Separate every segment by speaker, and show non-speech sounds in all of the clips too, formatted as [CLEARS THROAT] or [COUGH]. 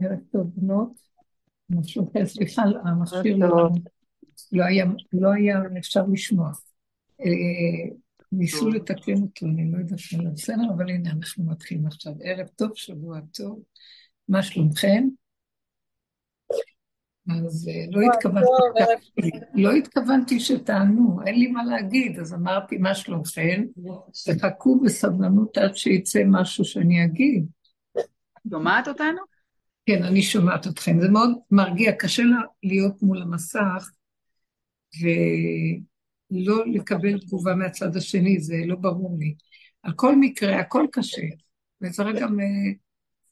Speaker 1: ערב טוב בנות, סליחה, המכשיר לא, לא היה, לא היה אפשר לשמוע. אה, ניסו לתקן אותו, אני לא יודעת מה בסדר, אבל הנה אנחנו מתחילים עכשיו. ערב טוב, שבוע טוב, מה שלומכם? אז אה, לא התכוונתי, לא התכוונתי שתענו, אין לי מה להגיד, אז אמרתי מה שלומכם, תחכו בסבלנות עד שיצא משהו שאני אגיד.
Speaker 2: שומעת אותנו?
Speaker 1: כן, אני שומעת אתכם. זה מאוד מרגיע, קשה להיות מול המסך ולא לקבל תגובה מהצד השני, זה לא ברור לי. על כל מקרה, הכל קשה, וצריך גם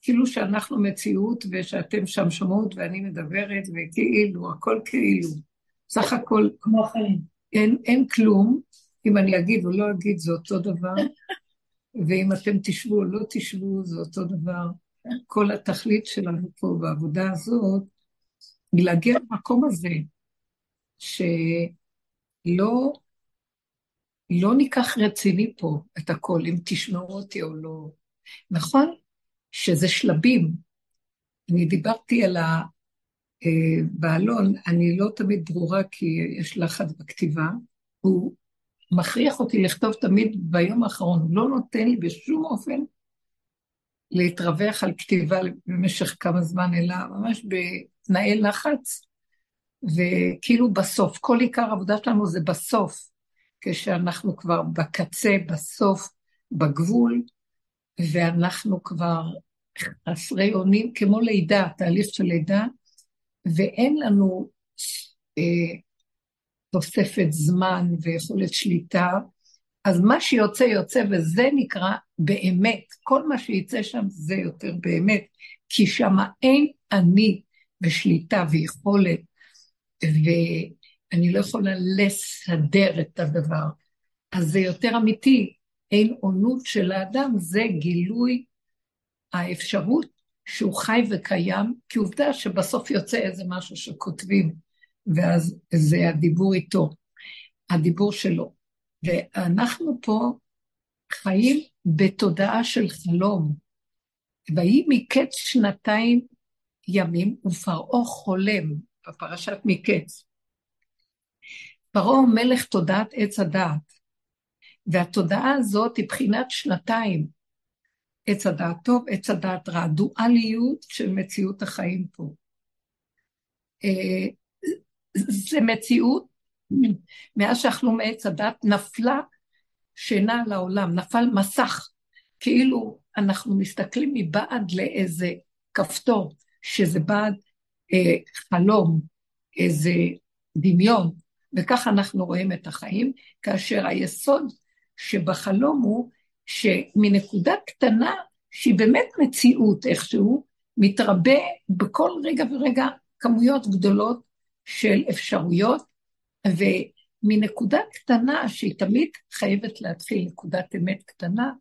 Speaker 1: כאילו שאנחנו מציאות ושאתם שם שומעות ואני מדברת וכאילו, הכל כאילו. סך הכל, כמו החיים. אין, אין כלום, אם אני אגיד או לא אגיד זה אותו דבר, ואם אתם תשבו או לא תשבו זה אותו דבר. כל התכלית שלנו פה בעבודה הזאת, היא להגיע למקום הזה, שלא לא ניקח רציני פה את הכל, אם תשמעו אותי או לא. נכון שזה שלבים. אני דיברתי על ה... אה, אני לא תמיד ברורה כי יש לחץ בכתיבה, הוא מכריח אותי לכתוב תמיד ביום האחרון, הוא לא נותן לי בשום אופן להתרווח על כתיבה במשך כמה זמן, אלא ממש בתנאי לחץ, וכאילו בסוף, כל עיקר העבודה שלנו זה בסוף, כשאנחנו כבר בקצה, בסוף, בגבול, ואנחנו כבר חסרי אונים, כמו לידה, תהליך של לידה, ואין לנו אה, תוספת זמן ויכולת שליטה, אז מה שיוצא יוצא, וזה נקרא באמת. כל מה שיצא שם זה יותר באמת, כי שם אין אני בשליטה ויכולת, ואני לא יכולה לסדר את הדבר. אז זה יותר אמיתי, אין עונות של האדם, זה גילוי האפשרות שהוא חי וקיים, כי עובדה שבסוף יוצא איזה משהו שכותבים, ואז זה הדיבור איתו, הדיבור שלו. ואנחנו פה חיים בתודעה של חלום. ויהי מקץ שנתיים ימים ופרעה חולם, בפרשת מקץ. פרעה מלך תודעת עץ הדעת, והתודעה הזאת היא בחינת שנתיים. עץ הדעת טוב, עץ הדעת רע, דואליות של מציאות החיים פה. אה, זה מציאות מאז שאכלו מעץ הדת, נפלה שינה על העולם, נפל מסך, כאילו אנחנו מסתכלים מבעד לאיזה כפתור, שזה בעד אה, חלום, איזה דמיון, וככה אנחנו רואים את החיים, כאשר היסוד שבחלום הוא שמנקודה קטנה, שהיא באמת מציאות איכשהו, מתרבה בכל רגע ורגע כמויות גדולות של אפשרויות, ומנקודה קטנה, שהיא תמיד חייבת להתחיל נקודת אמת קטנה,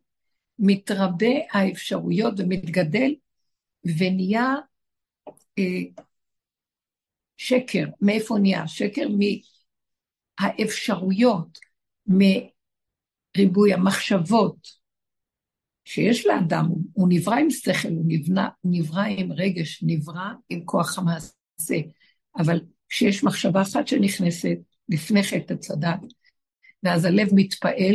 Speaker 1: מתרבה האפשרויות ומתגדל, ונהיה אה, שקר. מאיפה נהיה? שקר מהאפשרויות, מריבוי המחשבות שיש לאדם, הוא נברא עם שכל, הוא נבנה, נברא עם רגש, נברא עם כוח המעשה, אבל כשיש מחשבה אחת שנכנסת, לפני חטא הצדת, ואז הלב מתפעל,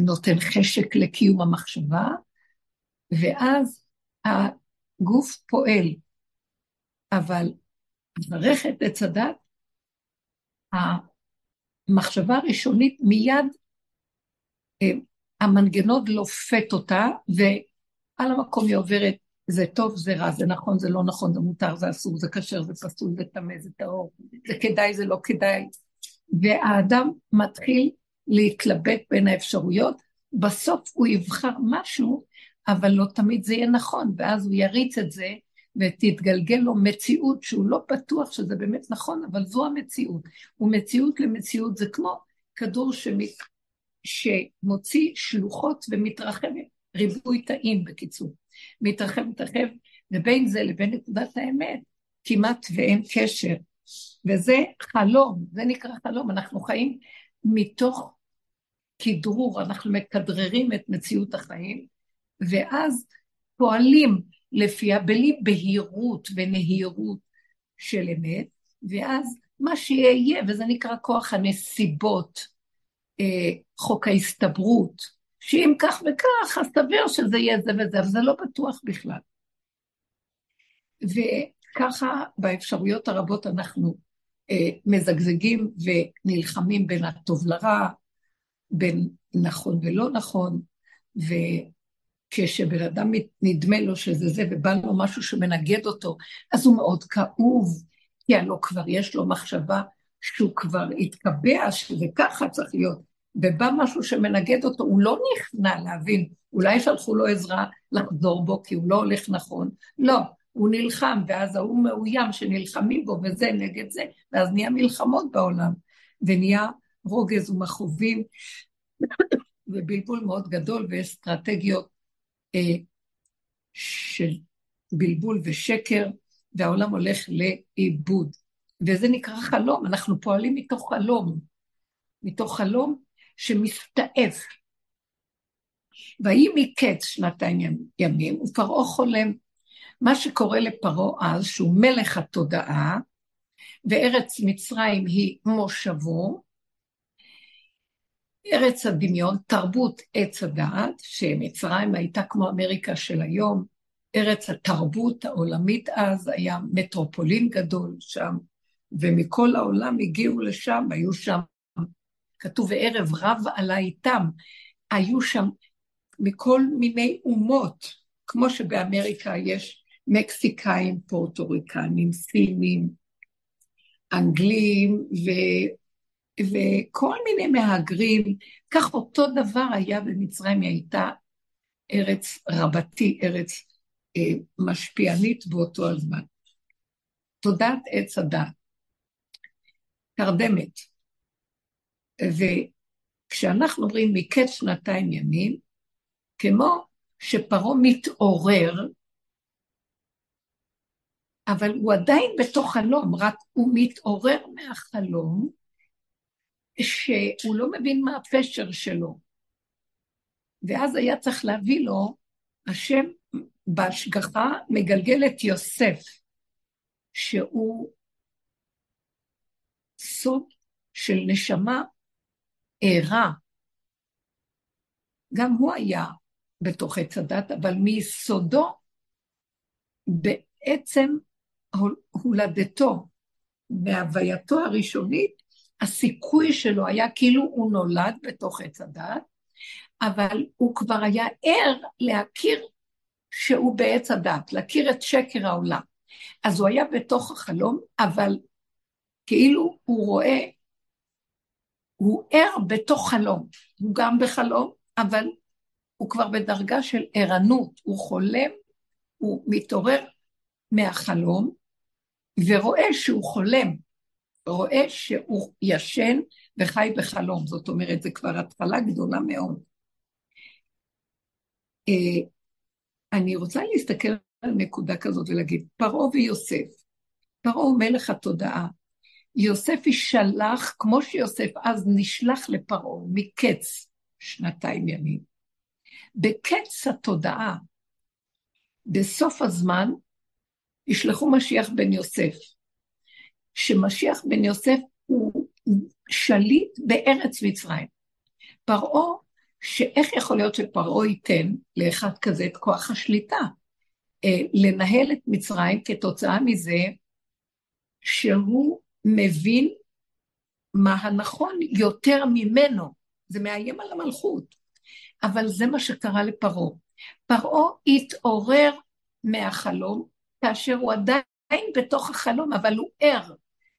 Speaker 1: נותן חשק לקיום המחשבה, ואז הגוף פועל. אבל חטא עץ הדת, המחשבה הראשונית מיד, אה, המנגנון לופת אותה, ועל המקום היא עוברת, זה טוב, זה רע, זה נכון, זה לא נכון, זה מותר, זה אסור, זה כשר, זה פסול, זה טמא, זה טהור, זה כדאי, זה לא כדאי. והאדם מתחיל להתלבט בין האפשרויות, בסוף הוא יבחר משהו, אבל לא תמיד זה יהיה נכון, ואז הוא יריץ את זה, ותתגלגל לו מציאות שהוא לא בטוח שזה באמת נכון, אבל זו המציאות. ומציאות למציאות זה כמו כדור. שמוציא שלוחות ומתרחב, ריבוי תאים בקיצור. מתרחב, מתרחב, ובין זה לבין נקודת האמת כמעט ואין קשר. וזה חלום, זה נקרא חלום, אנחנו חיים מתוך כדרור, אנחנו מכדררים את מציאות החיים, ואז פועלים לפיה, בלי בהירות ונהירות של אמת, ואז מה שיהיה, וזה נקרא כוח הנסיבות, אה, חוק ההסתברות, שאם כך וכך, אז תבהיר שזה יהיה זה וזה, אבל זה לא בטוח בכלל. וככה באפשרויות הרבות אנחנו אה, מזגזגים ונלחמים בין הטוב לרע, בין נכון ולא נכון, וכשבן אדם נדמה לו שזה זה ובא לו משהו שמנגד אותו, אז הוא מאוד כאוב, כי הלוא כבר יש לו מחשבה שהוא כבר התקבע, שזה ככה צריך להיות, ובא משהו שמנגד אותו, הוא לא נכנע להבין, אולי שלחו לו עזרה לחזור בו כי הוא לא הולך נכון, לא, הוא נלחם, ואז ההוא מאוים שנלחמים בו וזה נגד זה, ואז נהיה מלחמות בעולם, ונהיה רוגז ומכאובים, ובלבול מאוד גדול, ואסטרטגיות אה, של בלבול ושקר, והעולם הולך לאיבוד. וזה נקרא חלום, אנחנו פועלים מתוך חלום, מתוך חלום שמסתעף. ויהי מקץ שנתיים ימים, ופרעה חולם. מה שקורה לפרעה אז, שהוא מלך התודעה, וארץ מצרים היא מושבו, ארץ הדמיון, תרבות עץ הדעת, שמצרים הייתה כמו אמריקה של היום, ארץ התרבות העולמית אז, היה מטרופולין גדול שם, ומכל העולם הגיעו לשם, היו שם, כתוב, וערב רב עלה איתם, היו שם מכל מיני אומות, כמו שבאמריקה יש מקסיקאים, פורטוריקנים, סינים, אנגלים ו... וכל מיני מהגרים, כך אותו דבר היה במצרים, היא הייתה ארץ רבתי, ארץ אה, משפיענית באותו הזמן. תודעת עץ הדת, תרדמת. וכשאנחנו אומרים מקץ שנתיים ימים, כמו שפרעה מתעורר אבל הוא עדיין בתוך חלום, רק הוא מתעורר מהחלום, שהוא לא מבין מה הפשר שלו. ואז היה צריך להביא לו, השם בהשגחה מגלגל את יוסף, שהוא סוד של נשמה ערה. גם הוא היה בתוך עץ הדת, אבל מיסודו בעצם הולדתו, מהווייתו הראשונית, הסיכוי שלו היה כאילו הוא נולד בתוך עץ הדת, אבל הוא כבר היה ער להכיר שהוא בעץ הדת, להכיר את שקר העולם. אז הוא היה בתוך החלום, אבל כאילו הוא רואה, הוא ער בתוך חלום. הוא גם בחלום, אבל הוא כבר בדרגה של ערנות, הוא חולם, הוא מתעורר מהחלום, ורואה שהוא חולם, רואה שהוא ישן וחי בחלום. זאת אומרת, זה כבר התחלה גדולה מאוד. אה, אני רוצה להסתכל על נקודה כזאת ולהגיד, פרעה ויוסף, פרעה מלך התודעה. יוסף יישלח, כמו שיוסף אז נשלח לפרעה מקץ שנתיים ימים. בקץ התודעה, בסוף הזמן, ישלחו משיח בן יוסף. שמשיח בן יוסף הוא שליט בארץ מצרים. פרעה, שאיך יכול להיות שפרעה ייתן לאחד כזה את כוח השליטה? אה, לנהל את מצרים כתוצאה מזה שהוא מבין מה הנכון יותר ממנו. זה מאיים על המלכות. אבל זה מה שקרה לפרעה. פרעה התעורר מהחלום, כאשר הוא עדיין בתוך החלום, אבל הוא ער.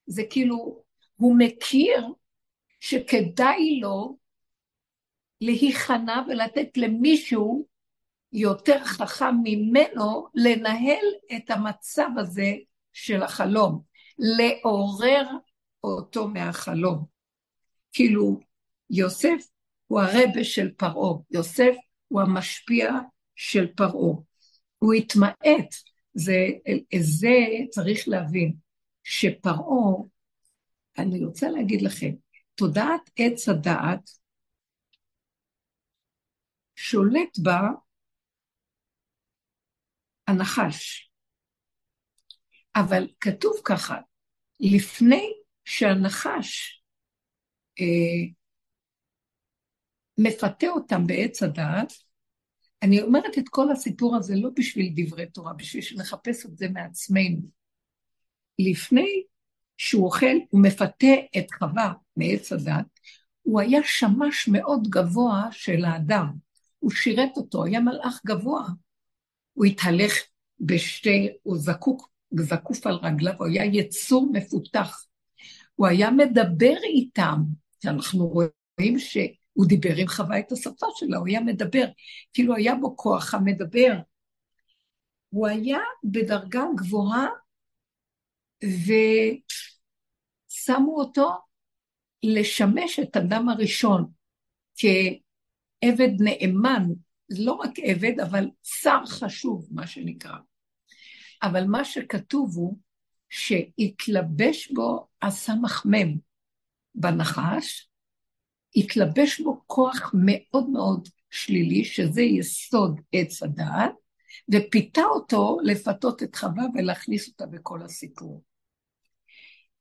Speaker 1: זה כאילו, הוא מכיר שכדאי לו להיכנע ולתת למישהו יותר חכם ממנו לנהל את המצב הזה של החלום, לעורר אותו מהחלום. כאילו, יוסף הוא הרבה של פרעה, יוסף הוא המשפיע של פרעה. הוא התמעט זה, זה צריך להבין, שפרעה, אני רוצה להגיד לכם, תודעת עץ הדעת שולט בה הנחש. אבל כתוב ככה, לפני שהנחש אה, מפתה אותם בעץ הדעת, אני אומרת את כל הסיפור הזה לא בשביל דברי תורה, בשביל שנחפש את זה מעצמנו. לפני שהוא אוכל, הוא מפתה את חווה מעץ הדת, הוא היה שמש מאוד גבוה של האדם. הוא שירת אותו, היה מלאך גבוה. הוא התהלך בשתי, הוא זקוק, זקוף על רגליו, הוא היה יצור מפותח. הוא היה מדבר איתם, שאנחנו רואים שהוא דיבר עם חווה את השפה שלה, הוא היה מדבר, כאילו היה בו כוח המדבר. הוא היה בדרגה גבוהה, ושמו אותו לשמש את אדם הראשון כעבד נאמן, לא רק עבד, אבל שר חשוב, מה שנקרא. אבל מה שכתוב הוא שהתלבש בו הסמ"ם בנחש, התלבש בו כוח מאוד מאוד שלילי, שזה יסוד עץ הדעת, ופיתה אותו לפתות את חווה ולהכניס אותה בכל הסיפור.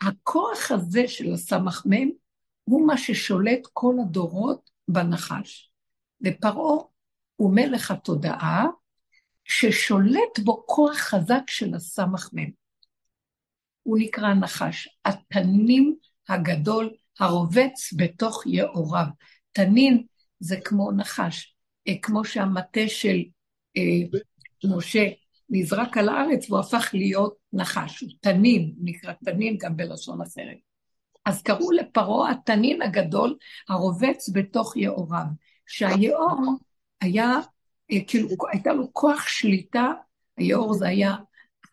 Speaker 1: הכוח הזה של הסמ"ם הוא מה ששולט כל הדורות בנחש. ופרעה הוא מלך התודעה, ששולט בו כוח חזק של הסמ"ם. הוא נקרא נחש, התנין הגדול הרובץ בתוך יאוריו. תנין זה כמו נחש, אה, כמו שהמטה של אה, משה נזרק על הארץ והוא הפך להיות נחש, הוא תנין, נקרא תנין גם בלשון אחרת. אז קראו לפרעה התנין הגדול הרובץ בתוך יאוריו, שהיאור היה, כאילו, הייתה לו כוח שליטה, היאור זה היה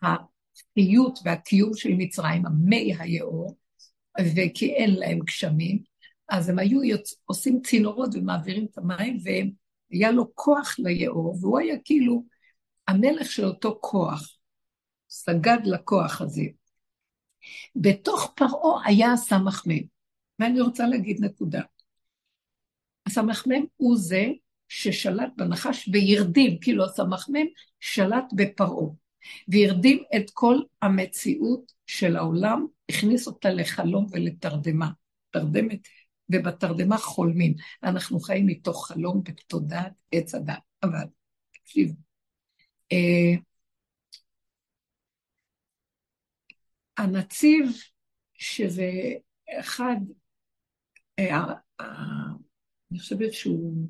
Speaker 1: החיות והקיום של מצרים, המי היאור, וכי אין להם גשמים, אז הם היו יוצ... עושים צינורות ומעבירים את המים, והיה לו כוח ליאור, והוא היה כאילו המלך של אותו כוח, סגד לכוח הזה. בתוך פרעה היה הסמ"ם, ואני רוצה להגיד נקודה. הסמ"ם הוא זה ששלט בנחש וירדים, כאילו הסמ"ם שלט בפרעה, והרדים את כל המציאות של העולם, הכניס אותה לחלום ולתרדמה, תרדמת, ובתרדמה חולמים. אנחנו חיים מתוך חלום בתודעת עץ הדת. אבל, תקשיבו, אה, הנציב, שזה אחד, אה, אני חושבת שהוא,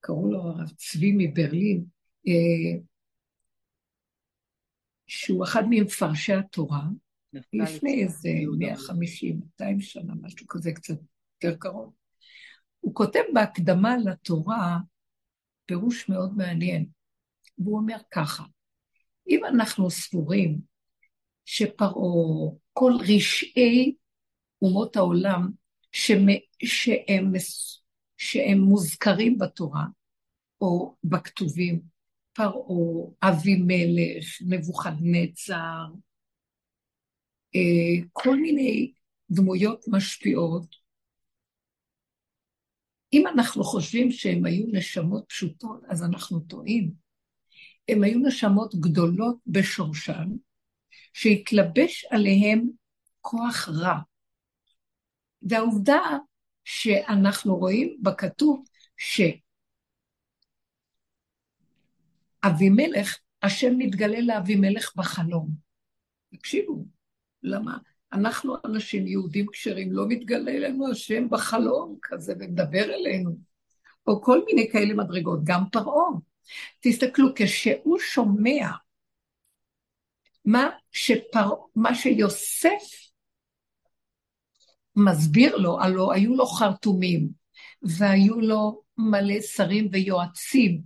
Speaker 1: קראו לו הרב צבי מברלין, אה, שהוא אחד ממפרשי התורה, לפני איזה 150, 200 שנה, משהו כזה קצת יותר קרוב. הוא כותב בהקדמה לתורה פירוש מאוד מעניין, והוא אומר ככה, אם אנחנו סבורים שפרעה, כל רשעי אומות העולם שהם, שהם, מוזכרים בתורה או בכתובים, פרעה, אבימלך, נבוכדנצר, אה, כל מיני דמויות משפיעות. אם אנחנו חושבים שהם היו נשמות פשוטות, אז אנחנו טועים. הם היו נשמות גדולות בשורשן, שהתלבש עליהם כוח רע. והעובדה שאנחנו רואים בכתוב שאבימלך, השם מתגלה לאבימלך בחלום. תקשיבו, למה? אנחנו אנשים יהודים כשרים, לא מתגלה אלינו השם בחלום כזה ומדבר אלינו, או כל מיני כאלה מדרגות, גם פרעה. תסתכלו, כשהוא שומע מה, שפר... מה שיוסף מסביר לו, הלוא היו לו חרטומים, והיו לו מלא שרים ויועצים,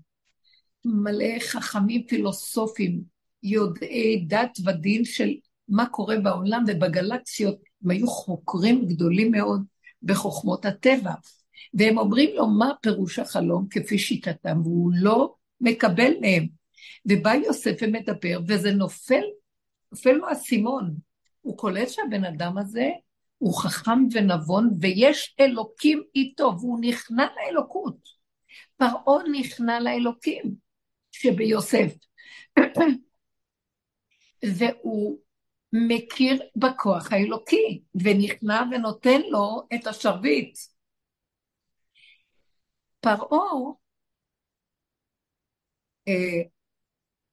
Speaker 1: מלא חכמים פילוסופים, יודעי דת ודין של מה קורה בעולם ובגלקסיות, הם היו חוקרים גדולים מאוד בחוכמות הטבע. והם אומרים לו מה פירוש החלום כפי שיטתם, והוא לא מקבל מהם. ובא יוסף ומדבר, וזה נופל, נופל לו האסימון. הוא קולט שהבן אדם הזה הוא חכם ונבון, ויש אלוקים איתו, והוא נכנע לאלוקות. פרעה נכנע לאלוקים שביוסף. [CLEARS THROAT] והוא מכיר בכוח האלוקי, ונכנע ונותן לו את השרביט. פרעה, אה,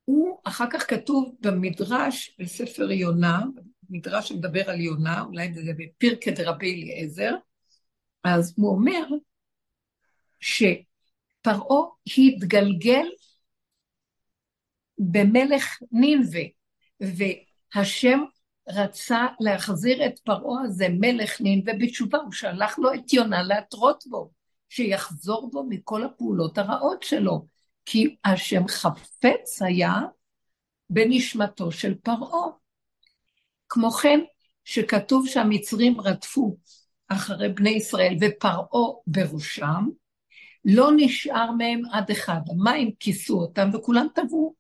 Speaker 1: הוא, אחר כך כתוב במדרש, בספר יונה, מדרש שמדבר על יונה, אולי זה בפרקי דרבי אליעזר, אז הוא אומר שפרעה התגלגל במלך נינווה, והשם רצה להחזיר את פרעה הזה, מלך נינווה, בתשובה, הוא שלח לו את יונה להתרות בו, שיחזור בו מכל הפעולות הרעות שלו, כי השם חפץ היה בנשמתו של פרעה. כמו כן, שכתוב שהמצרים רדפו אחרי בני ישראל ופרעה בראשם, לא נשאר מהם עד אחד. המים כיסו אותם וכולם טבעו.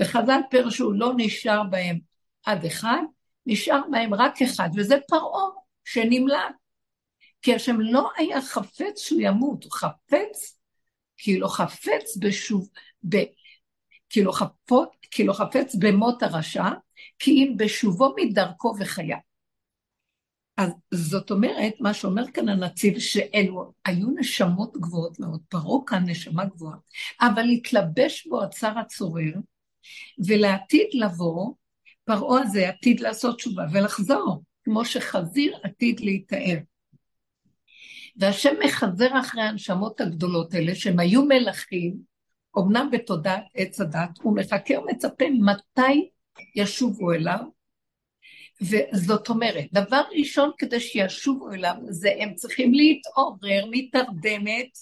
Speaker 1: וחז"ל פרשו לא נשאר בהם עד אחד, נשאר בהם רק אחד, וזה פרעה שנמלט. כי השם לא היה חפץ שהוא ימות, הוא חפץ, כאילו חפץ בשוב, ב, כאילו, חפות, כאילו חפץ במות הרשע, כי אם בשובו מדרכו וחיה. אז זאת אומרת, מה שאומר כאן הנציב, שאלו היו נשמות גבוהות מאוד, פרעה כאן נשמה גבוהה, אבל התלבש בו הצר הצורר, ולעתיד לבוא, פרעה הזה עתיד לעשות תשובה ולחזור, כמו שחזיר עתיד להיטהר. והשם מחזר אחרי הנשמות הגדולות האלה, שהם היו מלכים, אמנם בתודעת עץ הדת, הוא מחכה ומצפה מתי ישובו אליו, וזאת אומרת, דבר ראשון כדי שישובו אליו, זה הם צריכים להתעורר מתרדמת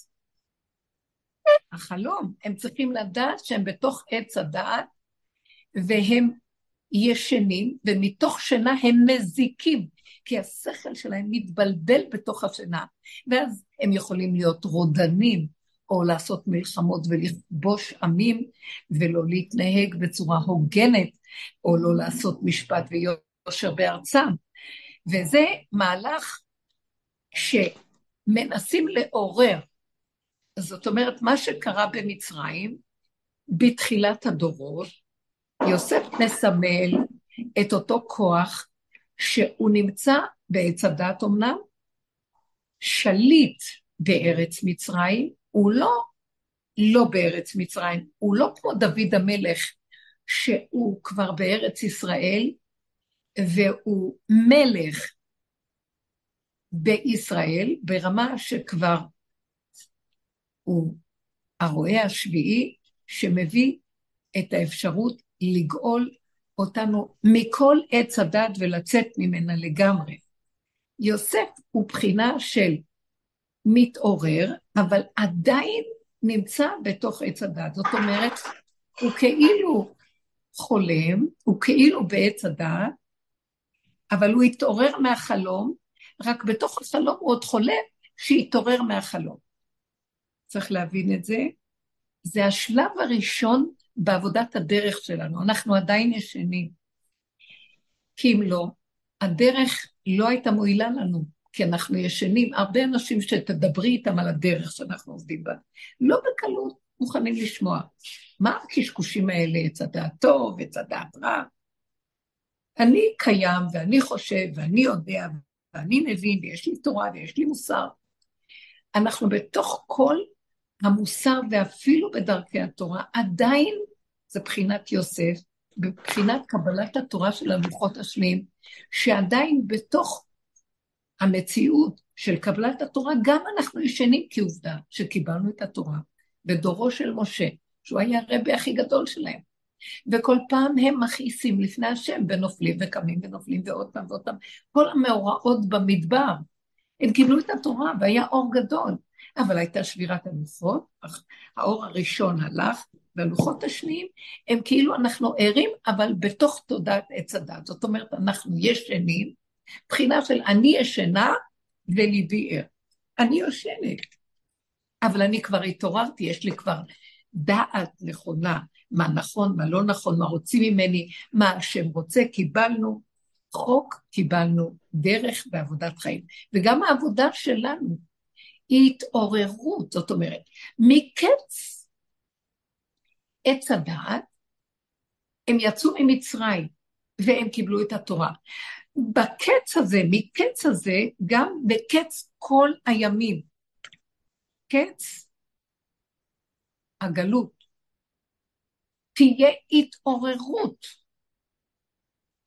Speaker 1: החלום. הם צריכים לדעת שהם בתוך עץ הדעת, והם ישנים, ומתוך שינה הם מזיקים, כי השכל שלהם מתבלבל בתוך השינה, ואז הם יכולים להיות רודנים, או לעשות מלחמות ולכבוש עמים, ולא להתנהג בצורה הוגנת, או לא לעשות משפט ויושר בארצם. וזה מהלך שמנסים לעורר. זאת אומרת, מה שקרה במצרים, בתחילת הדורות, יוסף מסמל את אותו כוח שהוא נמצא בעץ הדת אמנם, שליט בארץ מצרים, הוא לא לא בארץ מצרים, הוא לא כמו דוד המלך, שהוא כבר בארץ ישראל, והוא מלך בישראל, ברמה שכבר הוא הרועה השביעי, שמביא את האפשרות לגאול אותנו מכל עץ הדת ולצאת ממנה לגמרי. יוסף הוא בחינה של מתעורר, אבל עדיין נמצא בתוך עץ הדת. זאת אומרת, הוא כאילו חולם, הוא כאילו בעץ הדת, אבל הוא התעורר מהחלום, רק בתוך החלום הוא עוד חולם שהתעורר מהחלום. צריך להבין את זה. זה השלב הראשון בעבודת הדרך שלנו. אנחנו עדיין ישנים. כי אם לא, הדרך לא הייתה מועילה לנו. כי אנחנו ישנים, הרבה אנשים שתדברי איתם על הדרך שאנחנו עובדים בה, לא בקלות מוכנים לשמוע. מה הקשקושים האלה, עץ הדעת טוב, עץ הדעת רע? אני קיים, ואני חושב, ואני יודע, ואני מבין, ויש לי תורה, ויש לי מוסר. אנחנו בתוך כל המוסר, ואפילו בדרכי התורה, עדיין זה בחינת יוסף, בבחינת קבלת התורה של הלוחות השניים, שעדיין בתוך המציאות של קבלת התורה, גם אנחנו ישנים כעובדה שקיבלנו את התורה בדורו של משה, שהוא היה הרבי הכי גדול שלהם. וכל פעם הם מכעיסים לפני השם, ונופלים וקמים ונופלים ועוד פעם ועוד פעם. כל המאורעות במדבר, הם קיבלו את התורה והיה אור גדול, אבל הייתה שבירת הלוחות, האור הראשון הלך, והלוחות השניים הם כאילו אנחנו ערים, אבל בתוך תודעת עץ הדת. זאת אומרת, אנחנו ישנים, בחינה של אני ישנה וליבי ער. אני יושנת, אבל אני כבר התעוררתי, יש לי כבר דעת נכונה, מה נכון, מה לא נכון, מה רוצים ממני, מה השם רוצה, קיבלנו חוק, קיבלנו דרך בעבודת חיים. וגם העבודה שלנו היא התעוררות, זאת אומרת, מקץ עץ הדעת, הם יצאו ממצרים, והם קיבלו את התורה. בקץ הזה, מקץ הזה, גם בקץ כל הימים. קץ הגלות. תהיה התעוררות.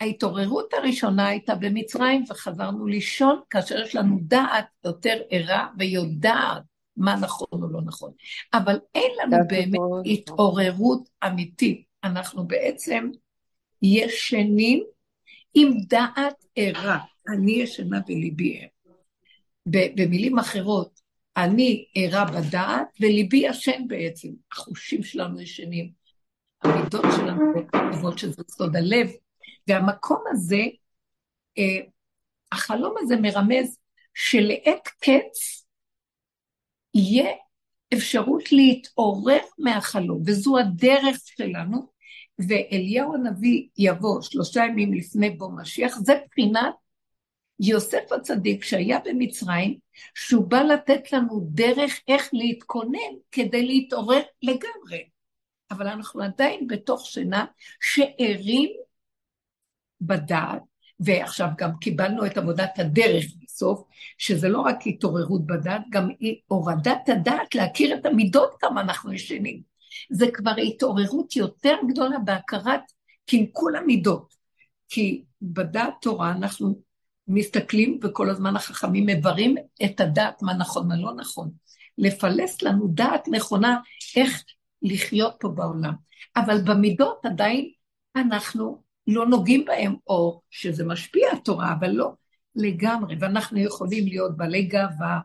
Speaker 1: ההתעוררות הראשונה הייתה במצרים וחזרנו לישון כאשר יש לנו דעת יותר ערה ויודעת מה נכון או לא נכון. אבל אין לנו באמת התעוררות אמיתית. אנחנו בעצם ישנים עם דעת ערה. אני ישנה וליבי ער. במילים אחרות, אני ערה בדעת וליבי ישן בעצם. החושים שלנו ישנים, המידות שלנו טובות שזה סוד הלב, והמקום הזה, אה, החלום הזה מרמז שלעת קץ יהיה אפשרות להתעורר מהחלום, וזו הדרך שלנו, ואליהו הנביא יבוא שלושה ימים לפני בוא משיח, זה בחינת יוסף הצדיק שהיה במצרים, שהוא בא לתת לנו דרך איך להתכונן כדי להתעורר לגמרי. אבל אנחנו עדיין בתוך שינה שערים בדעת, ועכשיו גם קיבלנו את עבודת הדרך בסוף, שזה לא רק התעוררות בדעת, גם הורדת הדעת להכיר את המידות כמה אנחנו ישנים. זה כבר התעוררות יותר גדולה בהכרת קלקול המידות. כי בדעת תורה אנחנו מסתכלים וכל הזמן החכמים מברים את הדעת מה נכון, מה לא נכון. לפלס לנו דעת נכונה איך לחיות פה בעולם. אבל במידות עדיין אנחנו לא נוגעים בהם, או שזה משפיע התורה, אבל לא לגמרי. ואנחנו יכולים להיות בעלי גאווה,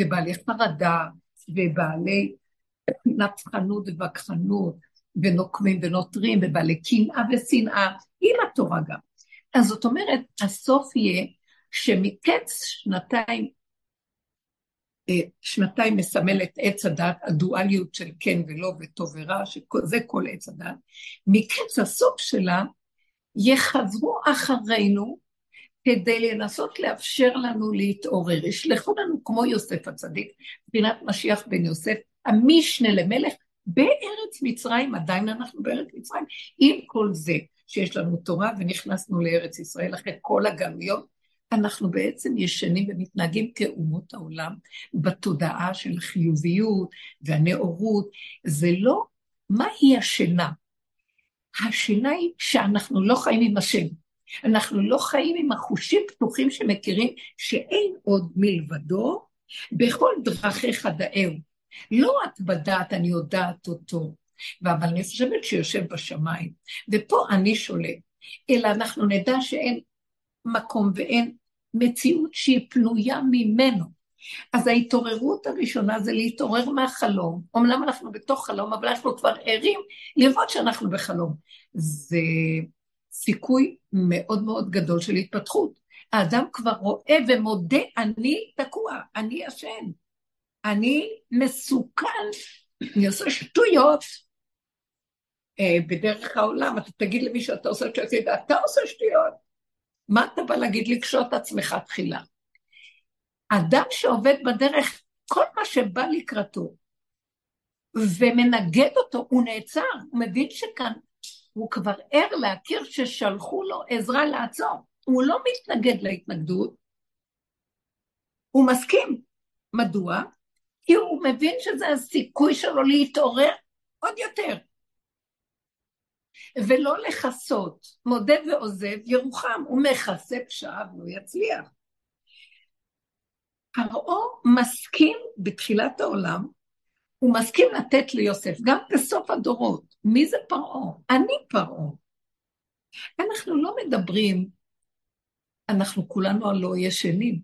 Speaker 1: ובעלי חרדה, ובעלי נצחנות ובקחנות, ונוקמים ונותרים, ובעלי קנאה ושנאה, עם התורה גם. אז זאת אומרת, הסוף יהיה שמקץ שנתיים, אה, שנתיים מסמל את עץ הדת, הדואליות של כן ולא וטוב ורע, שזה כל עץ הדת, מקץ הסוף שלה יחזרו אחרינו כדי לנסות לאפשר לנו להתעורר. ישלחו לנו כמו יוסף הצדיק, מבחינת משיח בן יוסף, המשנה למלך בארץ מצרים, עדיין אנחנו בארץ מצרים, עם כל זה שיש לנו תורה ונכנסנו לארץ ישראל אחרי כל הגלויות, אנחנו בעצם ישנים ומתנהגים כאומות העולם בתודעה של החיוביות והנאורות. זה לא, מהי השינה? השינה היא שאנחנו לא חיים עם השם. אנחנו לא חיים עם החושים פתוחים שמכירים שאין עוד מלבדו, בכל דרכיך דאהו. לא רק בדעת אני יודעת אותו, אבל אני חושבת שיושב בשמיים, ופה אני שולט, אלא אנחנו נדע שאין מקום ואין מציאות שהיא פנויה ממנו. אז ההתעוררות הראשונה זה להתעורר מהחלום. אמנם אנחנו בתוך חלום, אבל אנחנו כבר ערים לראות שאנחנו בחלום. זה סיכוי מאוד מאוד גדול של התפתחות. האדם כבר רואה ומודה, אני תקוע, אני ישן, אני מסוכן, אני עושה שטויות. אה, בדרך העולם, אתה תגיד למישהו, אתה עושה שטויות, אתה עושה שטויות. מה אתה בא להגיד? לקשוט עצמך תחילה. אדם שעובד בדרך, כל מה שבא לקראתו ומנגד אותו, הוא נעצר, הוא מבין שכאן הוא כבר ער להכיר ששלחו לו עזרה לעצור. הוא לא מתנגד להתנגדות, הוא מסכים. מדוע? כי הוא מבין שזה הסיכוי שלו להתעורר עוד יותר. ולא לכסות, מודה ועוזב ירוחם, הוא מכסה פשעיו, לא יצליח. פרעה מסכים בתחילת העולם, הוא מסכים לתת ליוסף, גם בסוף הדורות. מי זה פרעה? אני פרעה. אנחנו לא מדברים, אנחנו כולנו הלא ישנים.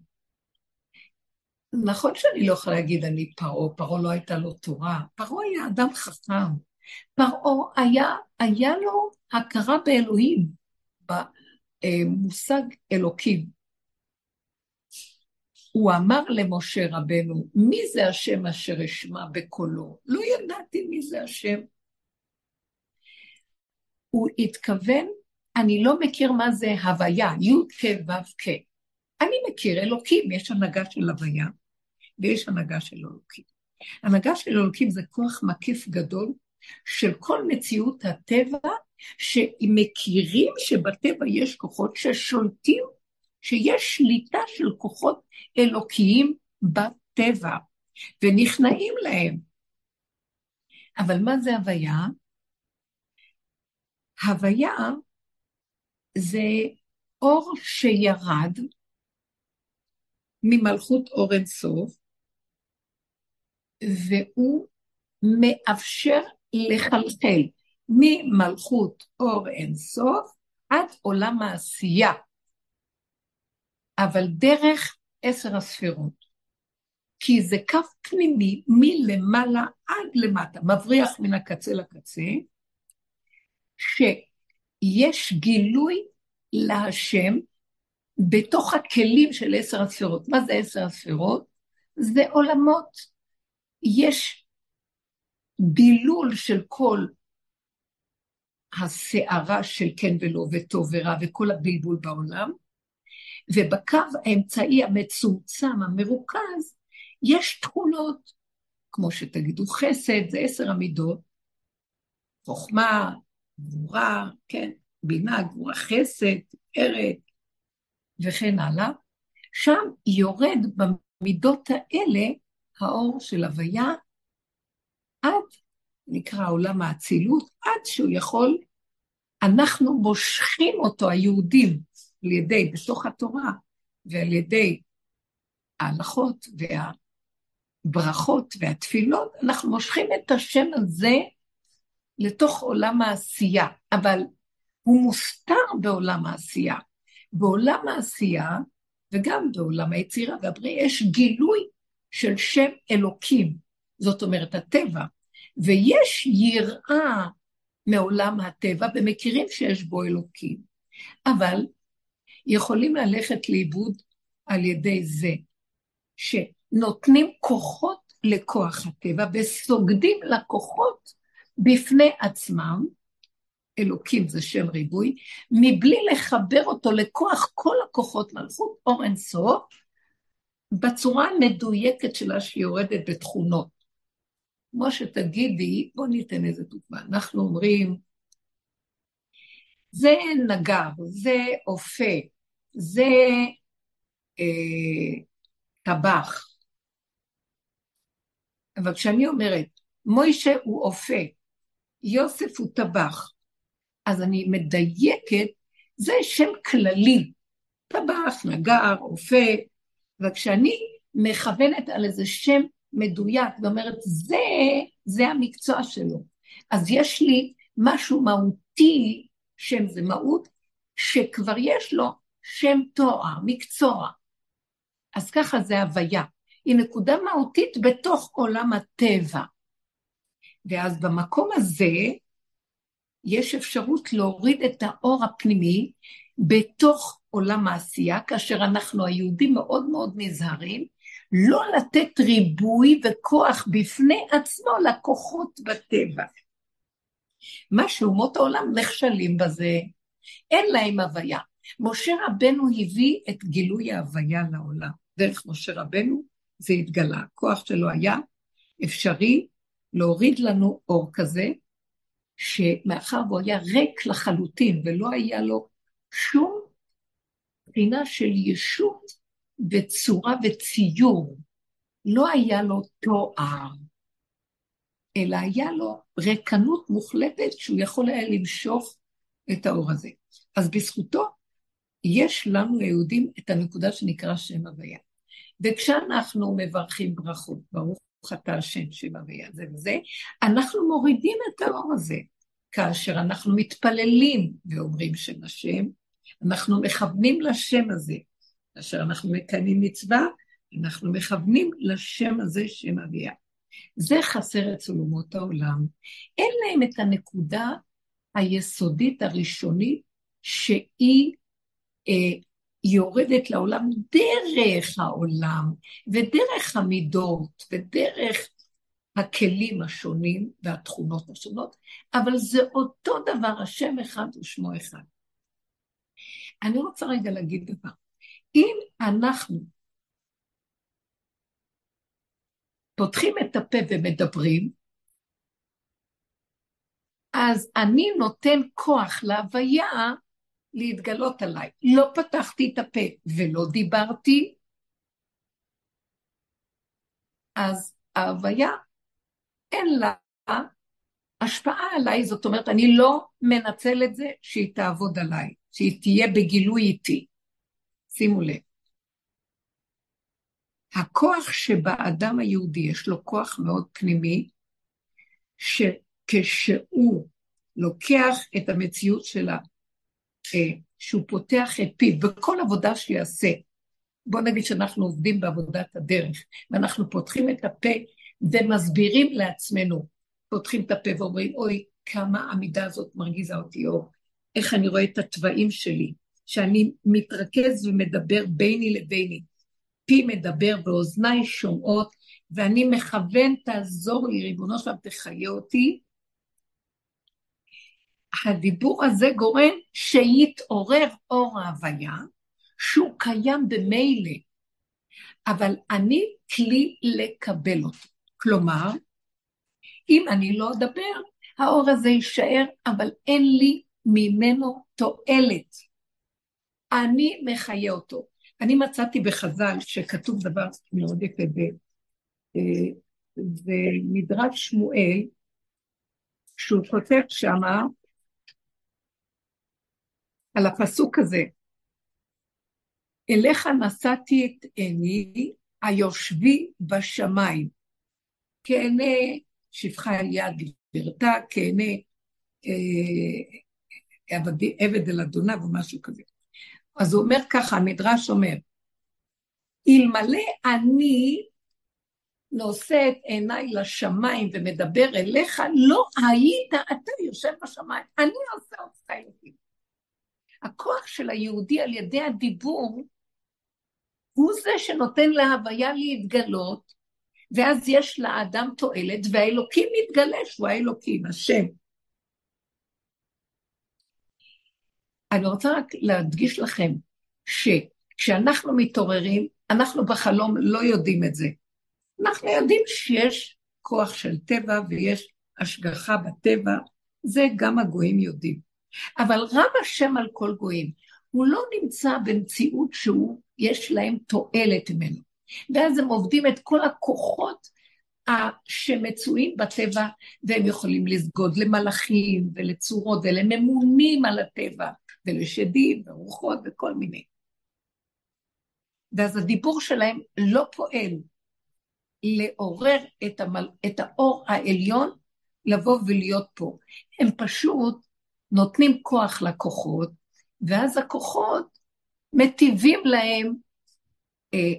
Speaker 1: נכון שאני לא יכולה להגיד אני פרעה, פרעה לא הייתה לו תורה, פרעה היה אדם חכם, פרעה היה, היה לו הכרה באלוהים, במושג אלוקים. הוא אמר למשה רבנו, מי זה השם אשר אשמע בקולו? לא ידעתי מי זה השם. הוא התכוון, אני לא מכיר מה זה הוויה, י' כ' ו' כ'. אני מכיר אלוקים, יש הנהגה של הוויה ויש הנהגה של אלוקים. הנהגה של אלוקים זה כוח מקיף גדול של כל מציאות הטבע שמכירים שבטבע יש כוחות ששולטים, שיש שליטה של כוחות אלוקיים בטבע, ונכנעים להם. אבל מה זה הוויה? הוויה זה אור שירד ממלכות אור אינסוף, והוא מאפשר לחלחל ממלכות אור אינסוף עד עולם העשייה, אבל דרך עשר הספירות. כי זה קו פנימי מלמעלה עד למטה, מבריח מן הקצה לקצה, שיש גילוי להשם בתוך הכלים של עשר הספירות. מה זה עשר הספירות? זה עולמות. יש דילול של כל הסערה של כן ולא וטוב ורע וכל הבלבול בעולם, ובקו האמצעי המצומצם, המרוכז, יש תכונות, כמו שתגידו חסד, זה עשר המידות, חוכמה, גבורה, כן, בינה, גבורה, חסד, ערת, וכן הלאה. שם יורד במידות האלה האור של הוויה עד, נקרא עולם האצילות, עד שהוא יכול, אנחנו מושכים אותו, היהודים, על ידי, בתוך התורה, ועל ידי ההלכות והברכות והתפילות, אנחנו מושכים את השם הזה לתוך עולם העשייה, אבל הוא מוסתר בעולם העשייה. בעולם העשייה, וגם בעולם היצירה והבריאה, יש גילוי של שם אלוקים, זאת אומרת הטבע, ויש יראה מעולם הטבע, ומכירים שיש בו אלוקים, אבל יכולים ללכת לאיבוד על ידי זה שנותנים כוחות לכוח הטבע וסוגדים לכוחות בפני עצמם, אלוקים זה שם ריבוי, מבלי לחבר אותו לכוח כל הכוחות מלכות אור אינסוף, בצורה המדויקת שלה שהיא יורדת בתכונות. כמו שתגידי, בואו ניתן איזה דוגמה. אנחנו אומרים, זה נגר, זה אופה, זה אה, טבח. אבל כשאני אומרת, מוישה הוא אופה, יוסף הוא טבח, אז אני מדייקת, זה שם כללי, טבח, נגר, אופה, וכשאני מכוונת על איזה שם מדויק ואומרת, זה, זה המקצוע שלו. אז יש לי משהו מהותי, שם זה מהות, שכבר יש לו שם תואר, מקצוע. אז ככה זה הוויה. היא נקודה מהותית בתוך עולם הטבע. ואז במקום הזה, יש אפשרות להוריד את האור הפנימי בתוך עולם העשייה, כאשר אנחנו היהודים מאוד מאוד נזהרים, לא לתת ריבוי וכוח בפני עצמו לכוחות בטבע. מה שאומות העולם נכשלים בזה, אין להם הוויה. משה רבנו הביא את גילוי ההוויה לעולם. דרך משה רבנו זה התגלה. הכוח שלו היה אפשרי להוריד לנו אור כזה, שמאחר והוא היה ריק לחלוטין ולא היה לו שום בחינה של ישות וצורה וציור. לא היה לו תואר, אלא היה לו ריקנות מוחלטת שהוא יכול היה למשוך את האור הזה. אז בזכותו יש לנו היהודים את הנקודה שנקרא שם הוויה. וכשאנחנו מברכים ברכות, ברוך אתה השם שם הוויה זה וזה, אנחנו מורידים את האור הזה. כאשר אנחנו מתפללים ואומרים שם השם, אנחנו מכוונים לשם הזה. כאשר אנחנו מקיימים מצווה, אנחנו מכוונים לשם הזה שם אביה. זה חסר אצל אומות העולם. אין להם את הנקודה היסודית הראשונית שהיא אה, יורדת לעולם דרך העולם ודרך המידות ודרך הכלים השונים והתכונות השונות, אבל זה אותו דבר, השם אחד ושמו אחד. אני רוצה רגע להגיד דבר. אם אנחנו פותחים את הפה ומדברים, אז אני נותן כוח להוויה להתגלות עליי. לא פתחתי את הפה ולא דיברתי, אז ההוויה אין לה השפעה עליי, זאת אומרת, אני לא מנצל את זה שהיא תעבוד עליי, שהיא תהיה בגילוי איתי. שימו לב. הכוח שבאדם היהודי, יש לו כוח מאוד פנימי, שכשהוא לוקח את המציאות שלה, אה, שהוא פותח את פיו, בכל עבודה שיעשה, בוא נגיד שאנחנו עובדים בעבודת הדרך, ואנחנו פותחים את הפה ומסבירים לעצמנו, פותחים את הפה ואומרים, אוי, כמה המידה הזאת מרגיזה אותי, או איך אני רואה את התוואים שלי, שאני מתרכז ומדבר ביני לביני. פי מדבר ואוזניי שומעות, ואני מכוון, תעזור לי, ריבונו שלם, תחיה אותי. הדיבור הזה גורם שיתעורר אור ההוויה, שהוא קיים במילא, אבל אני כלי לקבל אותו. כלומר, אם אני לא אדבר, האור הזה יישאר, אבל אין לי ממנו תועלת. אני מחיה אותו. אני מצאתי בחז"ל שכתוב דבר מאוד יפה, אה, שמואל, שהוא כותב שמה על הפסוק הזה, אליך נשאתי את עיני היושבי בשמיים, כעיני שפחה על יד גברתה, כעיני אה, עבד אל אדוניו או משהו כזה. אז הוא אומר ככה, המדרש אומר, אלמלא אני נושא את עיניי לשמיים ומדבר אליך, לא היית אתה יושב בשמיים, אני עושה אותך אלוקים. הכוח של היהודי על ידי הדיבור הוא זה שנותן להוויה להתגלות, ואז יש לאדם תועלת, והאלוקים מתגלה שהוא האלוקים, השם. אני רוצה רק להדגיש לכם שכשאנחנו מתעוררים, אנחנו בחלום לא יודעים את זה. אנחנו יודעים שיש כוח של טבע ויש השגחה בטבע, זה גם הגויים יודעים. אבל רב השם על כל גויים, הוא לא נמצא במציאות שהוא, יש להם תועלת ממנו. ואז הם עובדים את כל הכוחות שמצויים בטבע, והם יכולים לסגוד למלאכים ולצורות, ולממונים על הטבע. ולשדים ורוחות וכל מיני. ואז הדיבור שלהם לא פועל לעורר את, המל... את האור העליון לבוא ולהיות פה. הם פשוט נותנים כוח לכוחות, ואז הכוחות מטיבים להם,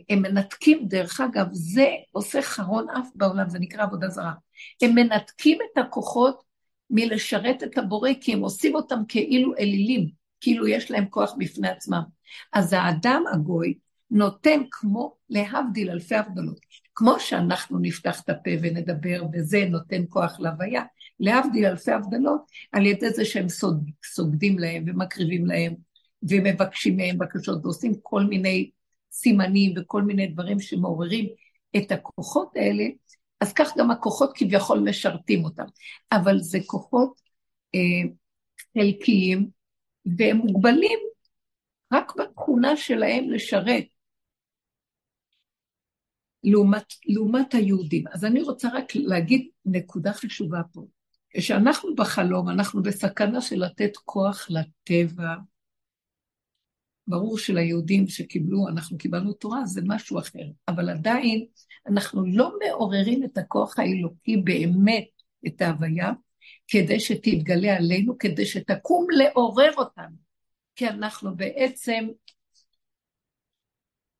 Speaker 1: הם מנתקים, דרך אגב, זה עושה חרון אף בעולם, זה נקרא עבודה זרה. הם מנתקים את הכוחות מלשרת את הבורא, כי הם עושים אותם כאילו אלילים. כאילו יש להם כוח בפני עצמם. אז האדם הגוי נותן כמו להבדיל אלפי הבדלות. כמו שאנחנו נפתח את הפה ונדבר וזה נותן כוח להוויה, להבדיל אלפי הבדלות, על ידי זה שהם סוג, סוגדים להם ומקריבים להם ומבקשים מהם בקשות ועושים כל מיני סימנים וכל מיני דברים שמעוררים את הכוחות האלה, אז כך גם הכוחות כביכול משרתים אותם. אבל זה כוחות אה, חלקיים, והם מוגבלים רק בתכונה שלהם לשרת. לעומת, לעומת היהודים. אז אני רוצה רק להגיד נקודה חשובה פה. כשאנחנו בחלום, אנחנו בסכנה של לתת כוח לטבע. ברור שליהודים שקיבלו, אנחנו קיבלנו תורה, זה משהו אחר. אבל עדיין אנחנו לא מעוררים את הכוח האלוקי באמת, את ההוויה, כדי שתתגלה עלינו, כדי שתקום לעורר אותנו. כי אנחנו בעצם,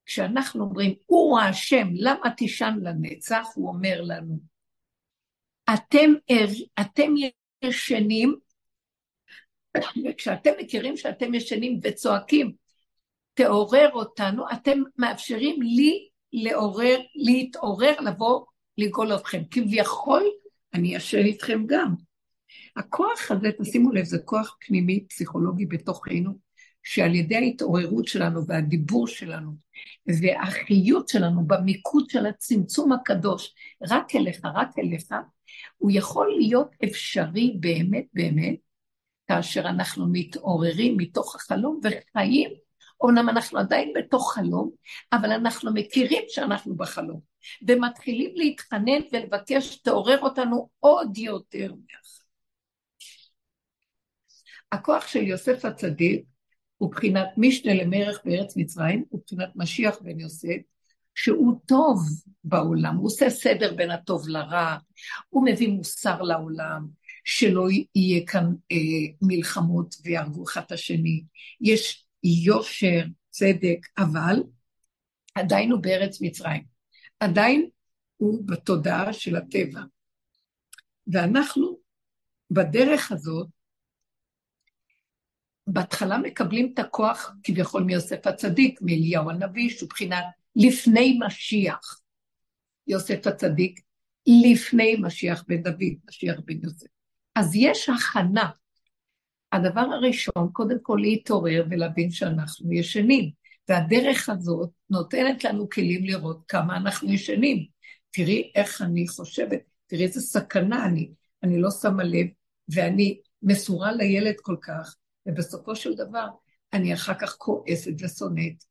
Speaker 1: כשאנחנו אומרים, הוא האשם, למה תישן לנצח? הוא אומר לנו, אתם, אתם ישנים, וכשאתם מכירים שאתם ישנים וצועקים, תעורר אותנו, אתם מאפשרים לי לעורר, להתעורר, לבוא לגאול אתכם. כביכול, אני ישן איתכם גם. הכוח הזה, תשימו לב, זה כוח פנימי פסיכולוגי בתוכנו, שעל ידי ההתעוררות שלנו והדיבור שלנו והחיות שלנו במיקוד של הצמצום הקדוש, רק אליך, רק אליך, הוא יכול להיות אפשרי באמת באמת, כאשר אנחנו מתעוררים מתוך החלום וחיים, אומנם אנחנו עדיין בתוך חלום, אבל אנחנו מכירים שאנחנו בחלום, ומתחילים להתחנן ולבקש, תעורר אותנו עוד יותר מהחלום. הכוח של יוסף הצדיק הוא בחינת משנה למלך בארץ מצרים, הוא בחינת משיח בן יוסף, שהוא טוב בעולם, הוא עושה סדר בין הטוב לרע, הוא מביא מוסר לעולם, שלא יהיה כאן אה, מלחמות ויהרגו אחד את השני. יש יושר, צדק, אבל עדיין הוא בארץ מצרים. עדיין הוא בתודעה של הטבע. ואנחנו בדרך הזאת בהתחלה מקבלים את הכוח כביכול מיוסף הצדיק, מאליהו הנביא, שהוא בחינת לפני משיח. יוסף הצדיק, לפני משיח בן דוד, משיח בן יוסף. אז יש הכנה. הדבר הראשון, קודם כל להתעורר ולהבין שאנחנו ישנים, והדרך הזאת נותנת לנו כלים לראות כמה אנחנו ישנים. תראי איך אני חושבת, תראי איזה סכנה אני, אני לא שמה לב, ואני מסורה לילד כל כך, ובסופו של דבר אני אחר כך כועסת ושונאת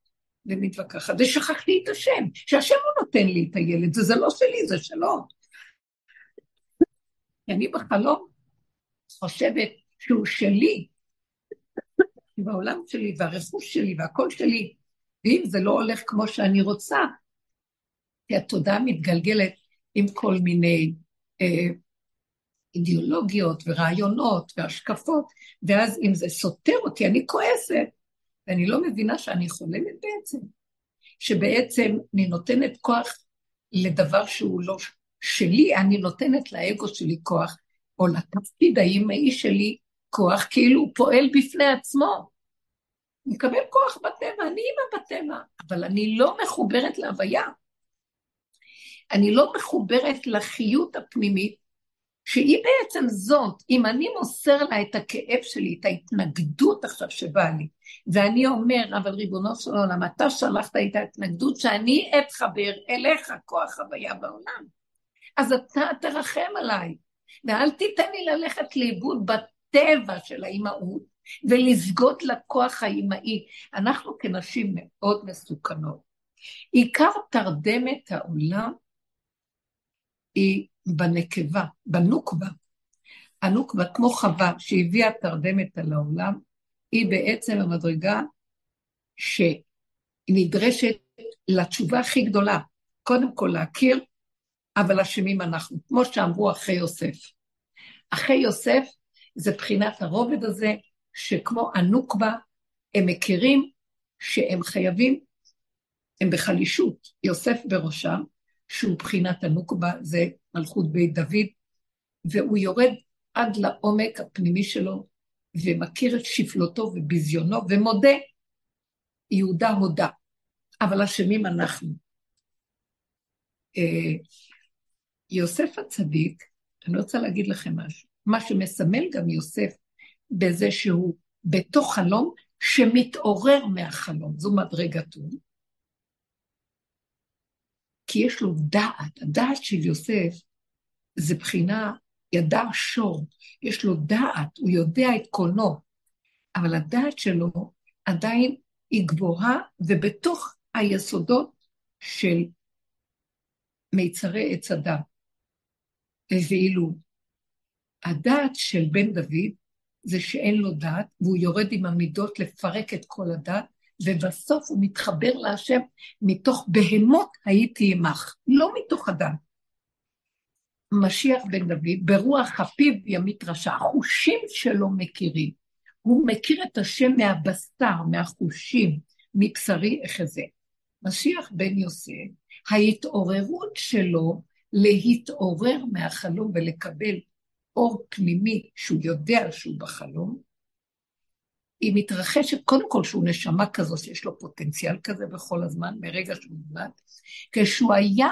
Speaker 1: ומתווכחת, ושכחתי את השם, שהשם לא נותן לי את הילד, זה לא שלי, זה שלו. אני בחלום חושבת שהוא שלי, בעולם שלי, והרכוש שלי, והכל שלי, ואם זה לא הולך כמו שאני רוצה, כי התודעה מתגלגלת עם כל מיני אה, אידיאולוגיות ורעיונות והשקפות, ואז אם זה סותר אותי, אני כועסת, ואני לא מבינה שאני חולמת בעצם, שבעצם אני נותנת כוח לדבר שהוא לא שלי, אני נותנת לאגו שלי כוח, או לתפקיד האימהי שלי כוח, כאילו הוא פועל בפני עצמו. הוא מקבל כוח בטבע, אני אימא בטבע, אבל אני לא מחוברת להוויה. אני לא מחוברת לחיות הפנימית שהיא בעצם זאת, אם אני מוסר לה את הכאב שלי, את ההתנגדות עכשיו שבאה לי, ואני אומר, אבל ריבונו של עולם, אתה שלחת את ההתנגדות שאני אתחבר אליך, כוח הוויה בעולם. אז אתה תרחם עליי, ואל תיתן לי ללכת לאיבוד בטבע של האימהות, ולסגוד לכוח האימהי. אנחנו כנשים מאוד מסוכנות. עיקר תרדמת העולם היא בנקבה, בנוקבה. הנוקבה, כמו חווה שהביאה תרדמת על העולם, היא בעצם המדרגה שנדרשת לתשובה הכי גדולה. קודם כל להכיר, אבל אשמים אנחנו, כמו שאמרו אחי יוסף. אחי יוסף זה בחינת הרובד הזה, שכמו הנוקבה, הם מכירים שהם חייבים, הם בחלישות, יוסף בראשם, שהוא בחינת הנוקבה, זה מלכות בית דוד, והוא יורד עד לעומק הפנימי שלו, ומכיר את שפלותו וביזיונו, ומודה, יהודה הודה, אבל אשמים אנחנו. אה, יוסף הצדיק, אני רוצה להגיד לכם משהו, מה שמסמל גם יוסף בזה שהוא בתוך חלום שמתעורר מהחלום, זו מדרגתו, כי יש לו דעת, הדעת של יוסף זה בחינה, ידע שור, יש לו דעת, הוא יודע את קונו, אבל הדעת שלו עדיין היא גבוהה, ובתוך היסודות של מיצרי עץ הדת. ואילו הדעת של בן דוד זה שאין לו דעת, והוא יורד עם המידות לפרק את כל הדת, ובסוף הוא מתחבר להשם מתוך בהמות הייתי עמך, לא מתוך אדם. משיח בן דוד, ברוח הפיו ימית רשע, החושים שלו מכירים. הוא מכיר את השם מהבשר, מהחושים, מבשרי אחזה. משיח בן יוסף, ההתעוררות שלו להתעורר מהחלום ולקבל אור פנימי שהוא יודע שהוא בחלום, היא מתרחשת, קודם כל שהוא נשמה כזו, שיש לו פוטנציאל כזה בכל הזמן, מרגע שהוא נולד, כשהוא היה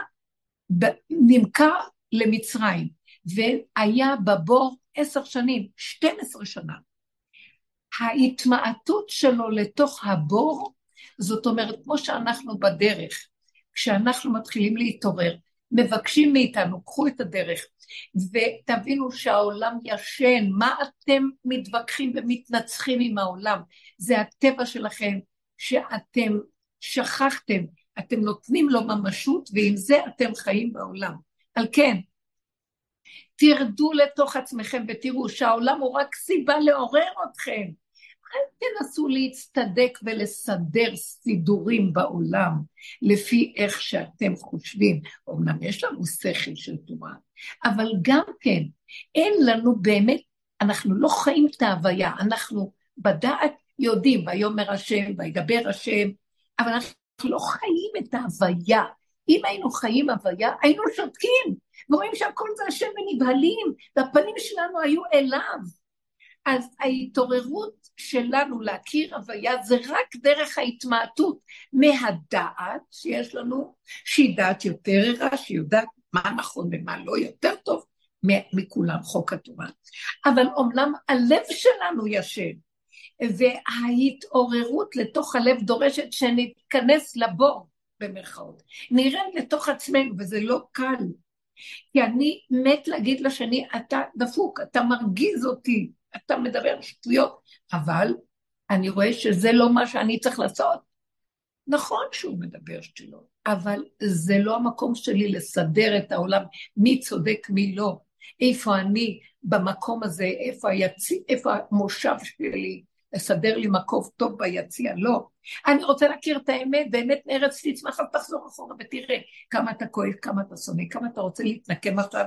Speaker 1: נמכר למצרים, והיה בבור עשר שנים, 12 שנה. ההתמעטות שלו לתוך הבור, זאת אומרת, כמו שאנחנו בדרך, כשאנחנו מתחילים להתעורר, מבקשים מאיתנו, קחו את הדרך, ותבינו שהעולם ישן, מה אתם מתווכחים ומתנצחים עם העולם? זה הטבע שלכם, שאתם שכחתם, אתם נותנים לו ממשות, ועם זה אתם חיים בעולם. על כן, תרדו לתוך עצמכם ותראו שהעולם הוא רק סיבה לעורר אתכם. אל תנסו להצטדק ולסדר סידורים בעולם לפי איך שאתם חושבים. אמנם יש לנו שכל של תורה, אבל גם כן, אין לנו באמת, אנחנו לא חיים את ההוויה, אנחנו בדעת יודעים, ויאמר השם, וידבר השם, אבל אנחנו לא חיים את ההוויה. אם היינו חיים הוויה, היינו שותקים, ורואים שהכל זה השם ונבהלים, והפנים שלנו היו אליו. אז ההתעוררות שלנו להכיר הוויה זה רק דרך ההתמעטות מהדעת שיש לנו, שהיא דעת יותר ערה, שהיא יודעת מה נכון ומה לא יותר טוב מכולם, חוק התורה. אבל אומנם הלב שלנו ישן, וההתעוררות לתוך הלב דורשת שנתכנס לבור, במרכאות. נרד לתוך עצמנו, וזה לא קל. כי אני מת להגיד לשני, אתה דפוק, אתה מרגיז אותי, אתה מדבר שטויות, אבל אני רואה שזה לא מה שאני צריך לעשות. נכון שהוא מדבר שטויות, אבל זה לא המקום שלי לסדר את העולם, מי צודק, מי לא. איפה אני במקום הזה, איפה, היצ... איפה המושב שלי, לסדר לי מקום טוב ביציע, לא. אני רוצה להכיר את האמת, באמת נארץ תצמח, אז תחזור אחורה ותראה כמה אתה כואב, כמה אתה שונא, כמה אתה רוצה להתנקם עכשיו,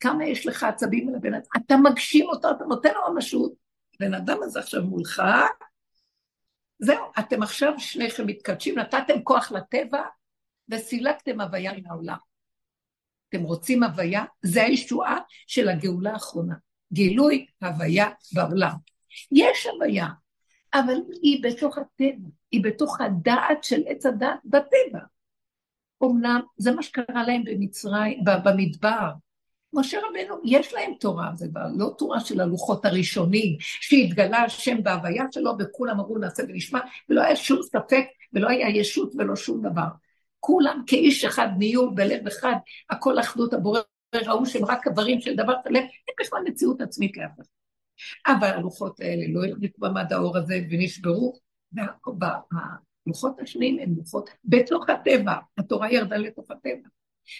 Speaker 1: כמה יש לך עצבים על הבן אדם, אתה מגשים אותו, אתה נותן לו ממשות, הבן אדם הזה עכשיו מולך, זהו, אתם עכשיו שניכם מתקדשים, נתתם כוח לטבע וסילקתם הוויה מהעולם. אתם רוצים הוויה? זה הישועה של הגאולה האחרונה. גילוי הוויה בעולם. יש הוויה, אבל היא בתוך הטבע, היא בתוך הדעת של עץ הדעת בטבע. אמנם זה מה שקרה להם במצרים, במדבר. משה רבנו, יש להם תורה, זה כבר לא תורה של הלוחות הראשונים, שהתגלה השם בהוויה שלו, וכולם אמרו נעשה ונשמע, ולא היה שום ספק, ולא היה ישות ולא שום דבר. כולם כאיש אחד נהיו בלב אחד, הכל אחדות הבורא, ראו שהם רק איברים של דבר אין בכלל מציאות עצמית לאף אחד. אבל הלוחות האלה לא החזיקו במד האור הזה ונשברו, והלוחות השניים הם לוחות בתוך הטבע, התורה ירדה לתוך הטבע.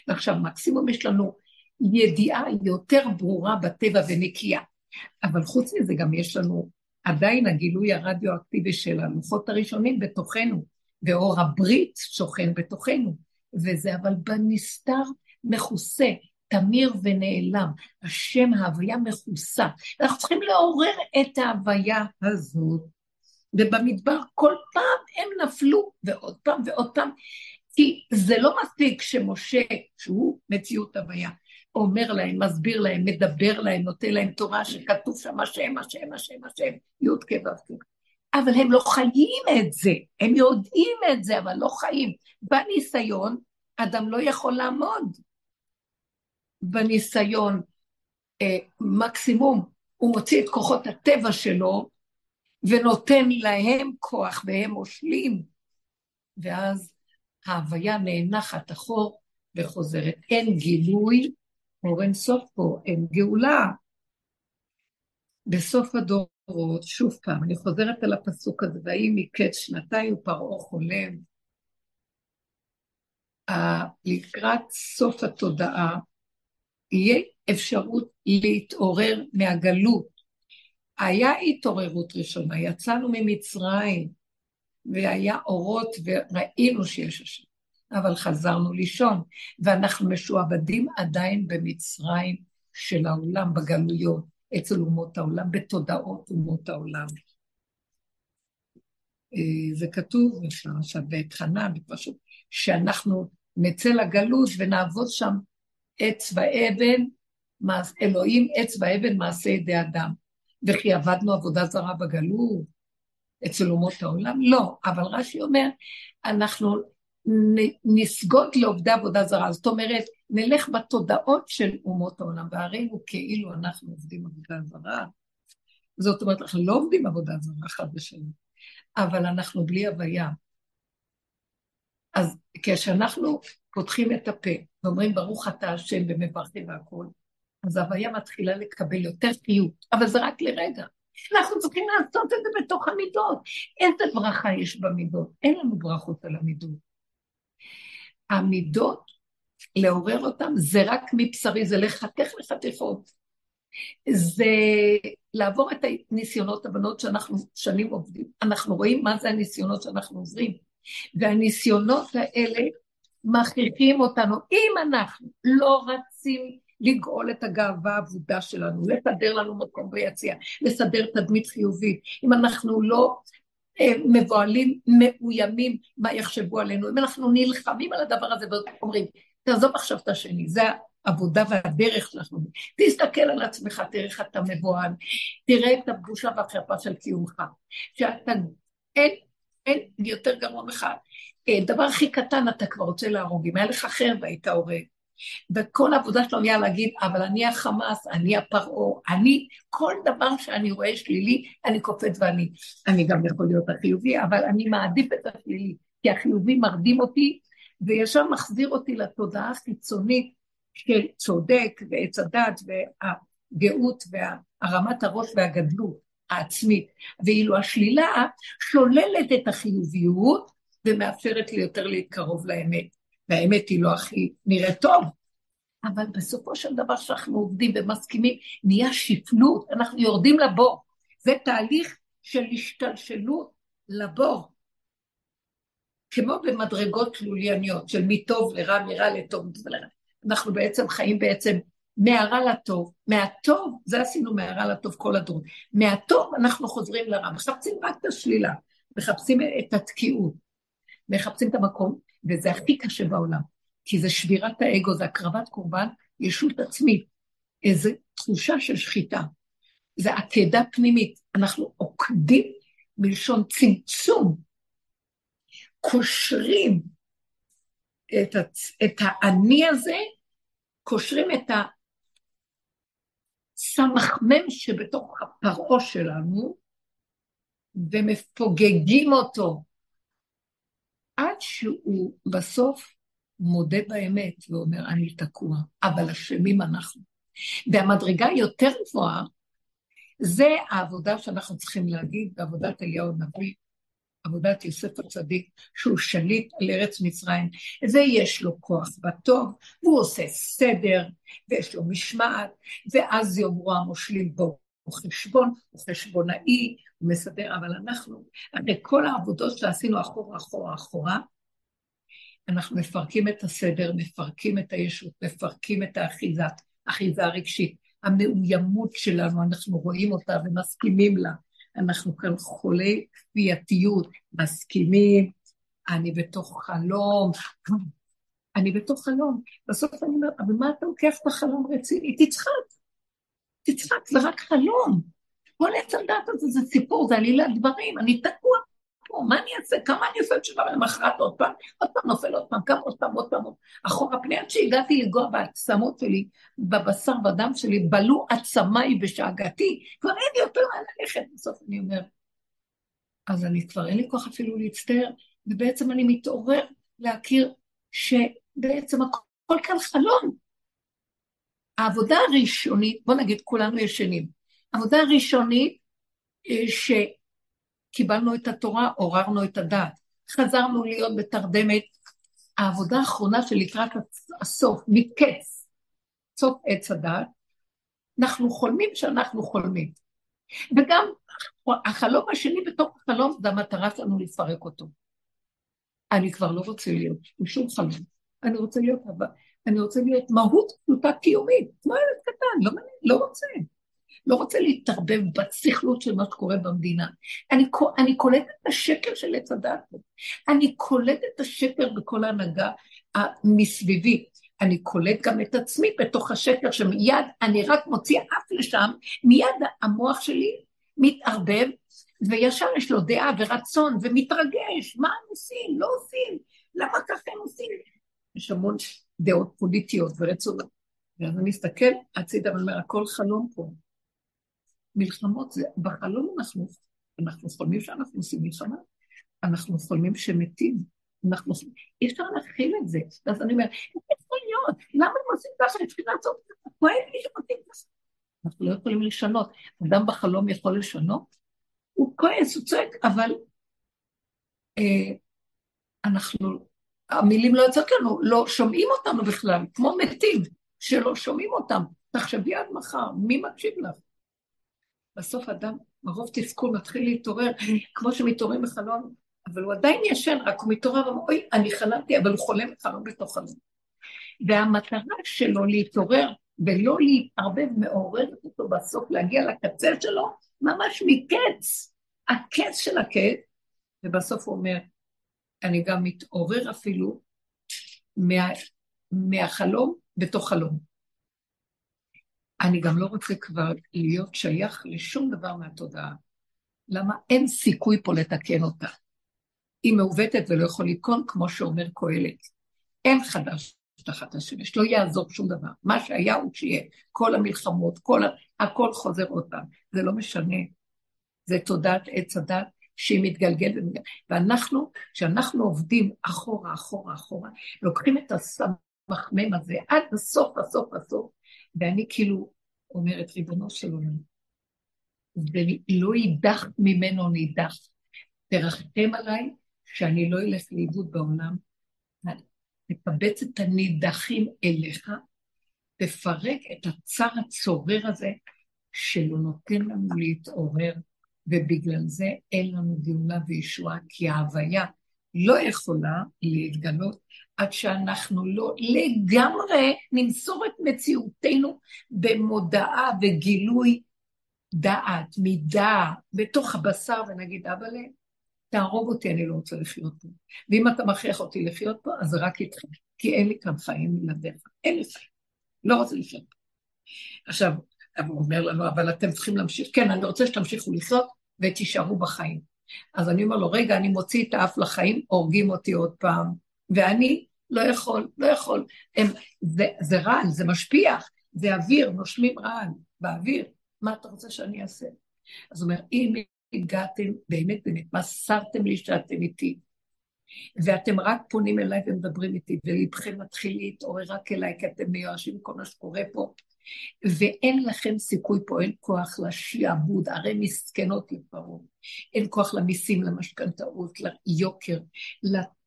Speaker 1: ועכשיו מקסימום יש לנו ידיעה יותר ברורה בטבע ונקייה. אבל חוץ מזה גם יש לנו עדיין הגילוי הרדיואקטיבי של הלוחות הראשונים בתוכנו, ואור הברית שוכן בתוכנו, וזה אבל בנסתר מכוסה, תמיר ונעלם. השם ההוויה מכוסה. אנחנו צריכים לעורר את ההוויה הזאת. ובמדבר כל פעם הם נפלו, ועוד פעם ועוד פעם, כי זה לא מספיק שמשה, שהוא מציאות הוויה, אומר להם, מסביר להם, מדבר להם, נותן להם תורה שכתוב שם השם, השם, השם, השם, י"ק ו"ק. אבל הם לא חיים את זה, הם יודעים את זה, אבל לא חיים. בניסיון, אדם לא יכול לעמוד. בניסיון, אה, מקסימום הוא מוציא את כוחות הטבע שלו ונותן להם כוח והם מושלים, ואז ההוויה נאנחת אחור וחוזרת. אין גילוי, אור אין סוף פה, אין גאולה. בסוף הדורות, שוב פעם, אני חוזרת על הפסוק הזה, ויהי מקץ שנתיים ופרעה חולם. לקראת סוף התודעה, יהיה אפשרות להתעורר מהגלות. היה התעוררות ראשונה, יצאנו ממצרים, והיה אורות וראינו שיש השם, אבל חזרנו לישון, ואנחנו משועבדים עדיין במצרים של העולם, בגלויות, אצל אומות העולם, בתודעות אומות העולם. אה, זה כתוב עכשיו בהתחנה, בפשוט, שאנחנו נצא לגלות ונעבוד שם עץ ואבן, אלוהים עץ ואבן מעשה ידי אדם. וכי עבדנו עבודה זרה בגלות אצל אומות העולם? לא, אבל רש"י אומר, אנחנו נסגוד לעובדי עבודה זרה. זאת אומרת, נלך בתודעות של אומות העולם, והרינו כאילו אנחנו עובדים עבודה זרה. זאת אומרת, אנחנו לא עובדים עבודה זרה אחד בשני, אבל אנחנו בלי הוויה. אז כשאנחנו פותחים את הפה ואומרים ברוך אתה השם ומברכים והכול, אז ההוויה מתחילה לקבל יותר חיות, אבל זה רק לרגע. אנחנו צריכים לעשות את זה בתוך המידות. איזה ברכה יש במידות? אין לנו ברכות על המידות. המידות, לעורר אותם, זה רק מבשרי, זה לחתך לחתיכות. זה לעבור את הניסיונות, הבנות שאנחנו שנים עובדים. אנחנו רואים מה זה הניסיונות שאנחנו עוברים. והניסיונות האלה מכריחים אותנו. אם אנחנו לא רצים לגאול את הגאווה האבודה שלנו, לסדר לנו מקום ביציע, לסדר תדמית חיובית, אם אנחנו לא אה, מבוהלים, מאוימים, מה יחשבו עלינו, אם אנחנו נלחמים על הדבר הזה ואומרים, תעזוב עכשיו את השני, זה העבודה והדרך שאנחנו... תסתכל על עצמך, תראה איך אתה מבוהל, תראה את הבושה והחרפה של קיומך, שאתה... אין, אין יותר גרוע ממך. אה, דבר הכי קטן אתה כבר רוצה להרוג, אם היה לך חרב היית הורג. וכל העבודה שלנו היה להגיד, אבל אני החמאס, אני הפרעה, אני, כל דבר שאני רואה שלילי, אני קופץ ואני, אני גם יכול להיות החיובי, אבל אני מעדיף את השלילי, כי החיובי מרדים אותי, וישר מחזיר אותי לתודעה החיצונית של צודק ועץ הדת והגאות והרמת הראש והגדלות העצמית, ואילו השלילה שוללת את החיוביות ומאפשרת לי יותר להתקרוב לאמת. והאמת היא לא הכי נראית טוב, אבל בסופו של דבר שאנחנו עובדים ומסכימים, נהיה שפלות, אנחנו יורדים לבור. זה תהליך של השתלשלות לבור. כמו במדרגות לולייניות, של מטוב לרע, מרע לטוב ולרע. אנחנו בעצם חיים בעצם מהרע לטוב, מהטוב, זה עשינו מהרע לטוב כל הדור, מהטוב אנחנו חוזרים לרע, מחפשים רק את השלילה, מחפשים את התקיעות, מחפשים את המקום, וזה הכי קשה בעולם, כי זה שבירת האגו, זה הקרבת קורבן, ישות עצמית, איזו תחושה של שחיטה. זה עקדה פנימית, אנחנו עוקדים מלשון צמצום, קושרים את, הצ... את האני הזה, קושרים את הסמ"ם שבתוך הפרעה שלנו, ומפוגגים אותו עד שהוא בסוף מודה באמת ואומר, אני תקוע, אבל אשמים אנחנו. והמדרגה יותר גבוהה, זה העבודה שאנחנו צריכים להגיד בעבודת אליהו הנביא, עבודת יוסף הצדיק, שהוא שליט על ארץ מצרים. זה יש לו כוח בטוב, והוא עושה סדר, ויש לו משמעת, ואז יאמרו המושלים בו, הוא חשבון, הוא חשבונאי, הוא מסדר, אבל אנחנו, הרי כל העבודות שעשינו אחורה, אחורה, אחורה, אנחנו מפרקים את הסדר, מפרקים את הישות, מפרקים את האחיזה, האחיזה הרגשית. המאוימות שלנו, אנחנו רואים אותה ומסכימים לה. אנחנו כאן חולי כפייתיות, מסכימים, אני בתוך חלום, אני בתוך חלום. בסוף אני אומרת, אבל מה אתה לוקח את החלום רציני? תצחק. תצחק, זה רק חלום. כל עץ הדת הזה זה סיפור, זה עלילת דברים, אני תקוע פה, מה אני אעשה? כמה אני אעשה תשובה למחרת עוד פעם? עוד פעם נופל עוד פעם, כמה עוד פעם, עוד פעם, אחורה פני עד שהגעתי לגוע בעצמות שלי, בבשר ודם שלי, בלו עצמיי בשאגתי, כבר אין לי יותר מה ללכת. בסוף אני אומר, אז אני כבר אין לי כוח אפילו להצטער, ובעצם אני מתעורר להכיר שבעצם הכל כאן חלום. העבודה הראשונית, בוא נגיד כולנו ישנים, העבודה הראשונית אה, שקיבלנו את התורה, עוררנו את הדעת, חזרנו להיות בתרדמת, העבודה האחרונה שלקראת הסוף, מקץ, סוף עץ הדעת, אנחנו חולמים שאנחנו חולמים. וגם החלום השני בתוך החלום זה המטרה שלנו לפרק אותו. אני כבר לא רוצה להיות בשום חלום, אני רוצה להיות אני רוצה להיות מהות פשוטה קיומית, כמו ילד קטן, לא, לא רוצה. לא רוצה להתערבב בסכלות של מה שקורה במדינה. אני, אני קולטת את השקר של עץ הדת פה. אני קולטת את השקר בכל ההנהגה מסביבי. אני קולט גם את עצמי בתוך השקר, שמיד אני רק מוציאה אף לשם, מיד המוח שלי מתערבב, וישר יש לו דעה ורצון ומתרגש, מה הם עושים? לא עושים. למה ככה הם עושים? יש המון דעות פוליטיות ורצונות. ואז אני מסתכל הצידה ואומר, הכל חלום פה. מלחמות זה, בחלום אנחנו, אנחנו חולמים שאנחנו עושים מלחמה, אנחנו חולמים שמתים, אנחנו, אי אפשר להכיל את זה. ואז אני אומרת, איך יכול להיות? למה הם עושים ככה? הם צריכים לעשות את זה. כואב לי שעושים ככה. אנחנו לא יכולים לשנות. אדם בחלום יכול לשנות? הוא כועס, הוא צועק, אבל אה, אנחנו, המילים לא יוצאות לנו, לא שומעים אותנו בכלל, כמו מתים, שלא שומעים אותם. תחשבי עד מחר, מי מקשיב לך? בסוף אדם, מרוב תסכול, מתחיל להתעורר, כמו שמתעוררים בחלום, אבל הוא עדיין ישן, רק הוא מתעורר, אוי, אני חלמתי, אבל הוא חולם חלום בתוך חלום. והמטרה שלו להתעורר ולא להתערבב, מעוררת אותו בסוף, להגיע לקצה שלו, ממש מקץ, הקץ של הקץ, ובסוף הוא אומר, אני גם מתעורר אפילו מה, מהחלום בתוך חלום. אני גם לא רוצה כבר להיות שייך לשום דבר מהתודעה. למה? אין סיכוי פה לתקן אותה. היא מעוותת ולא יכול לתקון, כמו שאומר קהלת. אין חדש תחת השמש, לא יעזור שום דבר. מה שהיה הוא שיהיה. כל המלחמות, כל ה... הכל חוזר עוד פעם. זה לא משנה. זה תודעת עץ הדת שהיא מתגלגלת ומתגלגלת. ואנחנו, כשאנחנו עובדים אחורה, אחורה, אחורה, לוקחים את הסמכמם הזה עד הסוף, הסוף, הסוף, ואני כאילו אומרת, ריבונו של עולם, ולא יידח ממנו נידח. תרחם עליי שאני לא אלך לאיבוד בעולם. תקבץ את הנידחים אליך, תפרק את הצר הצורר הזה שלא נותן לנו להתעורר, ובגלל זה אין לנו גאולה וישועה, כי ההוויה לא יכולה להתגלות עד שאנחנו לא לגמרי נמסור את מציאותנו במודעה וגילוי דעת, מידה, בתוך הבשר, ונגיד, אבאלה, תהרוג אותי, אני לא רוצה לחיות פה. ואם אתה מכריח אותי לחיות פה, אז רק איתכם, כי אין לי כאן חיים מלעדיך. אין לי חיים. לא רוצה לחיות פה. עכשיו, הוא אומר לנו, אבל אתם צריכים להמשיך, כן, אני רוצה שתמשיכו לחיות ותישארו בחיים. אז אני אומר לו, רגע, אני מוציא את האף לחיים, הורגים אותי עוד פעם, ואני לא יכול, לא יכול. הם, זה, זה רעל, זה משפיע, זה אוויר, נושמים רעל באוויר, מה אתה רוצה שאני אעשה? אז הוא אומר, אם הגעתם, באמת באמת, מסרתם לי שאתם איתי, ואתם רק פונים אליי ומדברים איתי, ולבכם מתחיל להתעורר רק אליי, כי אתם מיואשים כל מה שקורה פה, ואין לכם סיכוי פה, אין כוח לשעבוד, הרי מסכנות לפרעה, אין כוח למיסים, למשכנתאות, ליוקר,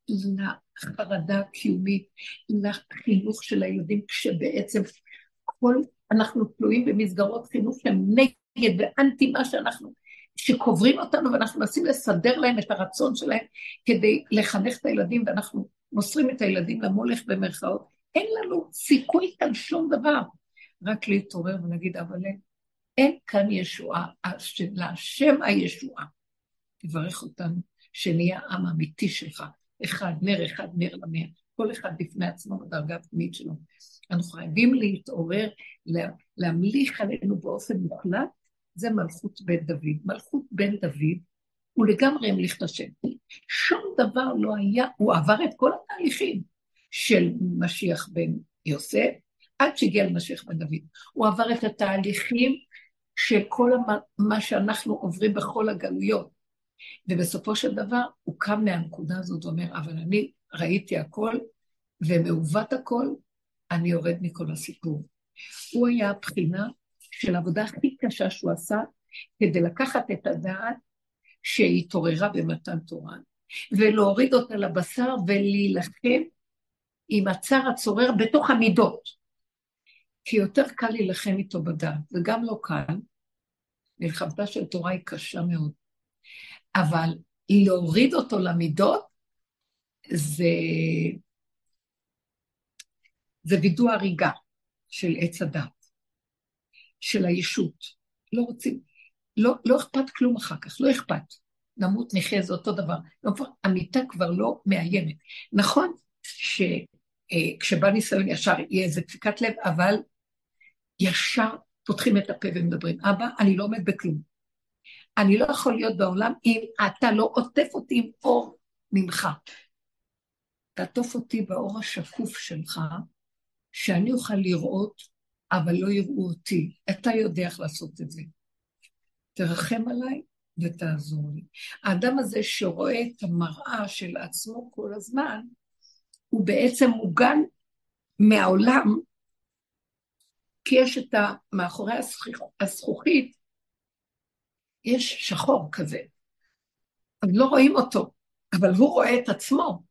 Speaker 1: לחרדה הקיומית, לחינוך של הילדים, כשבעצם כל, אנחנו תלויים במסגרות חינוך שהן נגד ואנטי מה שאנחנו, שקוברים אותנו ואנחנו מנסים לסדר להם את הרצון שלהם כדי לחנך את הילדים, ואנחנו מוסרים את הילדים למולך במרכאות. אין לנו סיכוי כאן שום דבר. רק להתעורר ולהגיד, אבל אין כאן ישועה, להשם הישועה. תברך אותנו, שנהיה עם אמיתי שלך, אחד נר, אחד נר למאה, כל אחד בפני עצמו בדרגה הפנימית שלו. אנחנו חייבים להתעורר, להמליך עלינו באופן מוחלט, זה מלכות בן דוד. מלכות בן דוד הוא לגמרי המליך את השם. שום דבר לא היה, הוא עבר את כל התהליכים של משיח בן יוסף, עד שהגיע למשיח בן דוד. הוא עבר את התהליכים של כל מה שאנחנו עוברים בכל הגלויות. ובסופו של דבר הוא קם מהנקודה הזאת ואומר, אבל אני ראיתי הכל, ומעוות הכל, אני יורד מכל הסיפור. הוא היה הבחינה של העבודה הכי קשה שהוא עשה, כדי לקחת את הדעת שהתעוררה במתן תורה, ולהוריד אותה לבשר ולהילחם עם הצער הצורר בתוך המידות. כי יותר קל להילחם איתו בדעת, זה גם לא קל. מלחמתה של תורה היא קשה מאוד. אבל להוריד אותו למידות, זה, זה וידוא הריגה של עץ הדת, של הישות. לא רוצים, לא, לא אכפת כלום אחר כך, לא אכפת. נמות, נחיה, זה אותו דבר. לא, המיטה כבר לא מאיימת. נכון שכשבא אה, ניסיון ישר יהיה איזה דפיקת לב, אבל ישר פותחים את הפה ומדברים. אבא, אני לא עומד בכלום. אני לא יכול להיות בעולם אם אתה לא עוטף אותי עם אור ממך. תעטוף אותי באור השקוף שלך, שאני אוכל לראות, אבל לא יראו אותי. אתה יודע איך לעשות את זה. תרחם עליי ותעזור לי. האדם הזה שרואה את המראה של עצמו כל הזמן, הוא בעצם מוגן מהעולם, כי יש את ה... מאחורי הזכוכית, יש שחור כזה. אז לא רואים אותו, אבל הוא רואה את עצמו.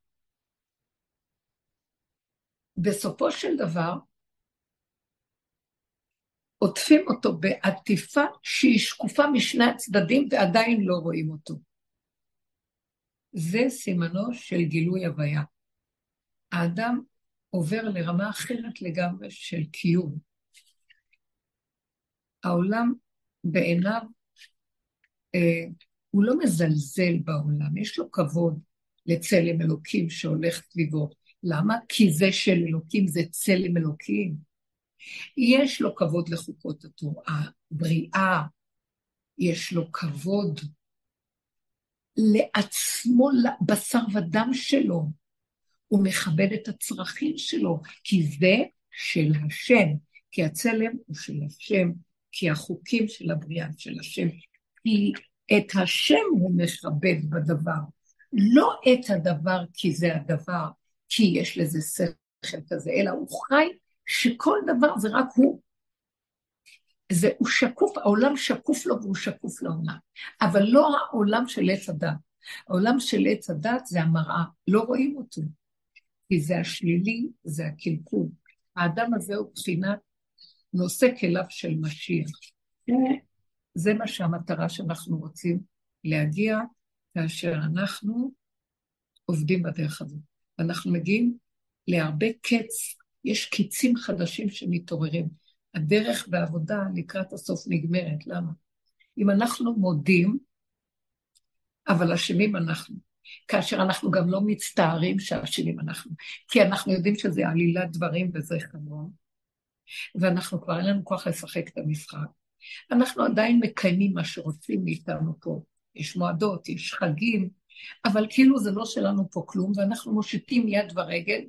Speaker 1: בסופו של דבר, עוטפים אותו בעטיפה שהיא שקופה משני הצדדים ועדיין לא רואים אותו. זה סימנו של גילוי הוויה. האדם עובר לרמה אחרת לגמרי של קיום. העולם בעיניו, הוא לא מזלזל בעולם, יש לו כבוד לצלם אלוקים שהולך סביבו. למה? כי זה של אלוקים זה צלם אלוקים. יש לו כבוד לחוקות התורה, בריאה, יש לו כבוד לעצמו, לבשר ודם שלו. הוא מכבד את הצרכים שלו, כי זה של השם, כי הצלם הוא של השם, כי החוקים של הבריאה של השם, כי את השם הוא מכבד בדבר, לא את הדבר כי זה הדבר, כי יש לזה שכל כזה, אלא הוא חי שכל דבר זה רק הוא. זה, הוא שקוף, העולם שקוף לו והוא שקוף לעולם, אבל לא העולם של עץ הדת. העולם של עץ הדת זה המראה, לא רואים אותו, כי זה השלילי, זה הקלקול. האדם הזה הוא בחינת נושא כליו של משיח. זה מה שהמטרה שאנחנו רוצים להגיע כאשר אנחנו עובדים בדרך הזאת. ואנחנו מגיעים להרבה קץ יש קיצים חדשים שמתעוררים. הדרך בעבודה לקראת הסוף נגמרת, למה? אם אנחנו מודים, אבל אשמים אנחנו. כאשר אנחנו גם לא מצטערים שאשמים אנחנו, כי אנחנו יודעים שזה עלילת דברים וזה חמור, ואנחנו כבר אין לנו כוח לשחק את המשחק. אנחנו עדיין מקיימים מה שרוצים מאיתנו פה. יש מועדות, יש חגים, אבל כאילו זה לא שלנו פה כלום, ואנחנו מושיטים יד ורגל,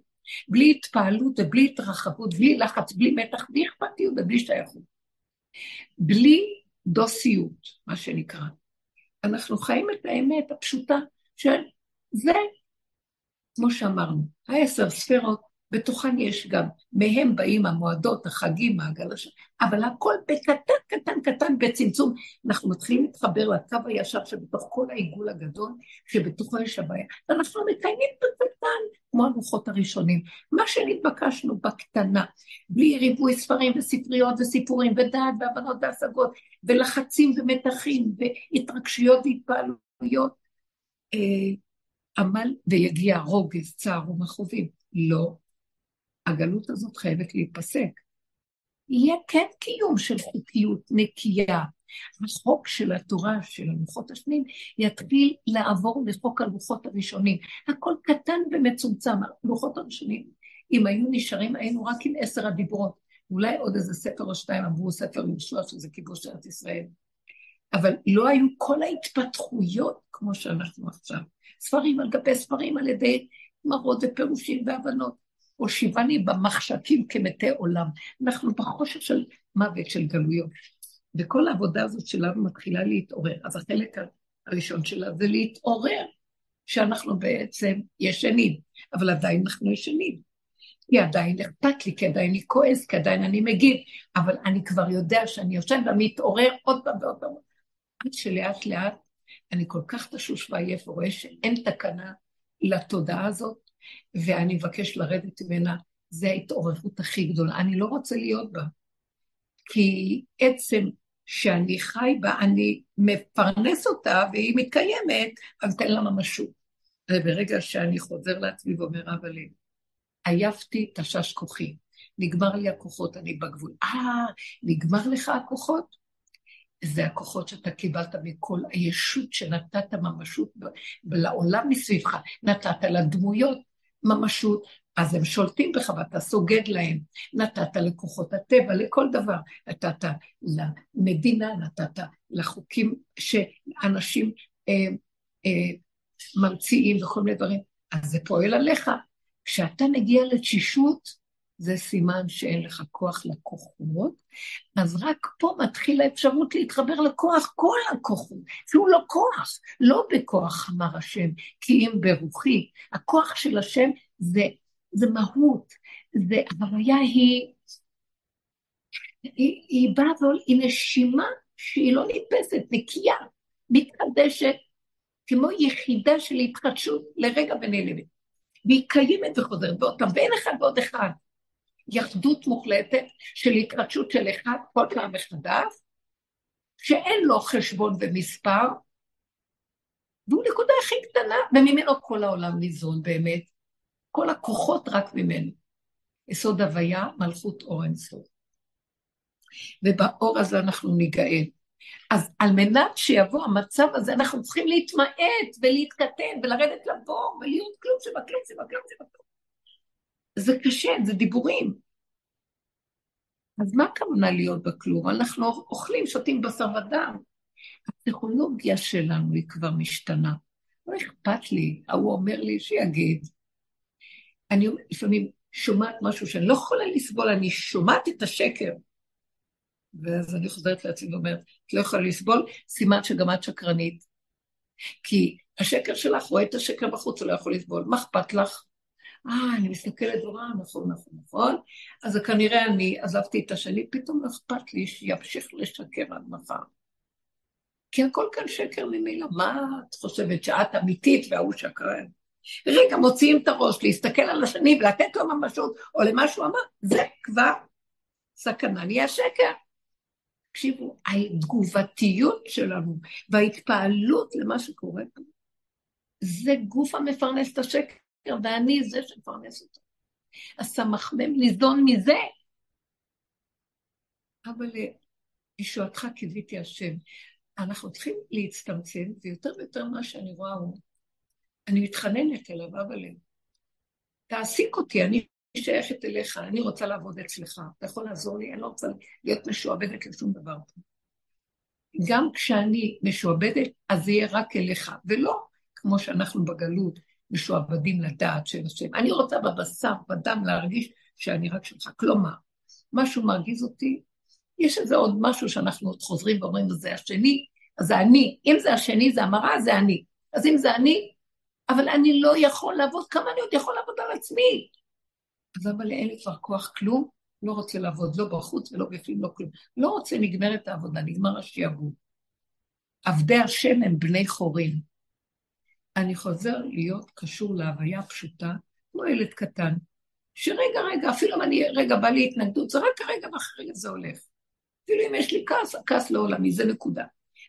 Speaker 1: בלי התפעלות ובלי התרחבות, בלי לחץ, בלי מתח, בלי אכפתיות ובלי שייכות. בלי דוסיות, מה שנקרא. אנחנו חיים את האמת הפשוטה של זה, כמו שאמרנו, העשר ספירות בתוכן יש גם, מהם באים המועדות, החגים, מעגל השם, אבל הכל בקטן, קטן, קטן, בצמצום. אנחנו מתחילים להתחבר לקו הישר שבתוך כל העיגול הגדול, שבתוכו יש הבעיה. ואנחנו מקיימים בקטן, כמו הלוחות הראשונים. מה שנתבקשנו בקטנה, בלי ריבוי ספרים וספריות וסיפורים ודעת והבנות והשגות, ולחצים ומתחים והתרגשויות והתפעלויות, אה, עמל ויגיע רוגז, צער ומכאובים. לא, הגלות הזאת חייבת להיפסק. יהיה כן קיום של חוקיות נקייה. החוק של התורה, של הלוחות השניים, יתחיל לעבור לחוק הלוחות הראשונים. הכל קטן ומצומצם. הלוחות הראשונים, אם היו נשארים, היינו רק עם עשר הדיברות. אולי עוד איזה ספר או שתיים עברו ספר יהושע, שזה כיבוש ארץ ישראל. אבל לא היו כל ההתפתחויות כמו שאנחנו עכשיו. ספרים על גבי ספרים על ידי מראות ופירושים והבנות. הושיבני במחשכים כמתי עולם. אנחנו בחושך של מוות, של גלויות. וכל העבודה הזאת שלנו מתחילה להתעורר. אז החלק הראשון שלה זה להתעורר, שאנחנו בעצם ישנים, אבל עדיין אנחנו ישנים. כי עדיין אכפת לי, כי עדיין אני כועס, כי עדיין אני מגיב, אבל אני כבר יודע שאני יושן ומתעורר עוד פעם ועוד פעם. עד שלאט לאט אני כל כך תשוש ועייף ורואה שאין תקנה לתודעה הזאת, ואני מבקש לרדת ממנה, זה ההתעוררות הכי גדולה. אני לא רוצה להיות בה. כי עצם שאני חי בה, אני מפרנס אותה והיא מתקיימת, אז תן לה ממשות. וברגע שאני חוזר לעצמי ואומר, אבל עייפתי, תשש כוחי. נגמר לי הכוחות, אני בגבול. אה, נגמר לך הכוחות? זה הכוחות שאתה קיבלת מכל הישות שנתת ממשות לעולם מסביבך, נתת לדמויות, ממשות, אז הם שולטים בך ואתה סוגד להם. נתת לכוחות הטבע, לכל דבר. נתת למדינה, נתת לחוקים שאנשים אה, אה, ממציאים וכל מיני דברים. אז זה פועל עליך. כשאתה מגיע לתשישות, זה סימן שאין לך כוח לכוחות, אז רק פה מתחילה האפשרות להתחבר לכוח כל הכוחות, שהוא לא כוח, לא בכוח אמר השם, כי אם ברוחי. הכוח של השם זה, זה מהות, זה, הוויה היא, היא, היא באה היא נשימה שהיא לא נתפסת, נקייה, מתחדשת, כמו יחידה של התחדשות לרגע ונעלמת. והיא קיימת וחוזרת באותם, ואין אחד ועוד אחד. יחדות מוחלטת של התחדשות של אחד כל פעם מחדש, שאין לו חשבון ומספר, והוא נקודה הכי קטנה, וממנו כל העולם ניזון באמת. כל הכוחות רק ממנו. יסוד הוויה, מלכות אור אינסוף. ובאור הזה אנחנו ניגאל. אז על מנת שיבוא המצב הזה, אנחנו צריכים להתמעט ולהתקטן ולרדת לבור ולהיות כלום שבכלום שבכלום שבכלום. זה קשה, זה דיבורים. אז מה הכוונה להיות בכלום? אנחנו אוכלים, שותים בשר ודם. הפסיכולוגיה שלנו היא כבר משתנה. לא אכפת לי, ההוא אומר לי שיגיד. אני לפעמים שומעת משהו שאני לא יכולה לסבול, אני שומעת את השקר. ואז אני חוזרת לעצמי ואומרת, את לא יכולה לסבול, סימן שגם את שקרנית. כי השקר שלך רואה את השקר בחוץ, הוא לא יכול לסבול. מה אכפת לך? אה, אני מסתכלת ורואה, נכון, נכון, נכון. אז כנראה אני עזבתי את השני, פתאום לא אכפת לי שימשיך לשקר עד מחר. כי הכל כאן שקר ממילא. מה את חושבת, שאת אמיתית וההוא שקרן? רגע, מוציאים את הראש, להסתכל על השני ולתת לו ממשות, או למה שהוא אמר, זה כבר סכנה, נהיה שקר. תקשיבו, התגובתיות שלנו וההתפעלות למה שקורה פה, זה גוף המפרנס את השקר. ואני זה שמפרנס אותו. אז סמכמם ניזון מזה. אבל לישועתך קיוויתי השם. אנחנו צריכים להצטמצם, ויותר ויותר מה שאני רואה הוא, אני מתחננת אליו, אבל תעסיק אותי, אני שייכת אליך, אני רוצה לעבוד אצלך, אתה יכול לעזור לי, אני לא רוצה להיות משועבדת לשום דבר. גם כשאני משועבדת, אז זה יהיה רק אליך, ולא כמו שאנחנו בגלות, משועבדים לדעת של השם. אני רוצה בבשר, בדם, להרגיש שאני רק שלך. כלומר, משהו מרגיז אותי, יש איזה עוד משהו שאנחנו עוד חוזרים ואומרים, זה השני, אז זה אני. אם זה השני, זה המראה, זה אני. אז אם זה אני, אבל אני לא יכול לעבוד, כמה אני עוד יכול לעבוד על עצמי? אז אבל לי כבר כוח כלום, לא רוצה לעבוד לא בחוץ ולא בפנים, לא כלום. לא רוצה, נגמרת העבודה, נגמר השיעבוד. עבדי השם הם בני חורים. אני חוזר להיות קשור להוויה פשוטה, כמו ילד קטן, שרגע, רגע, אפילו אם אני, רגע, בא לי התנגדות, זה רק הרגע ואחרי זה הולך. אפילו אם יש לי כעס, הכעס לא עולמי, זה נקודה.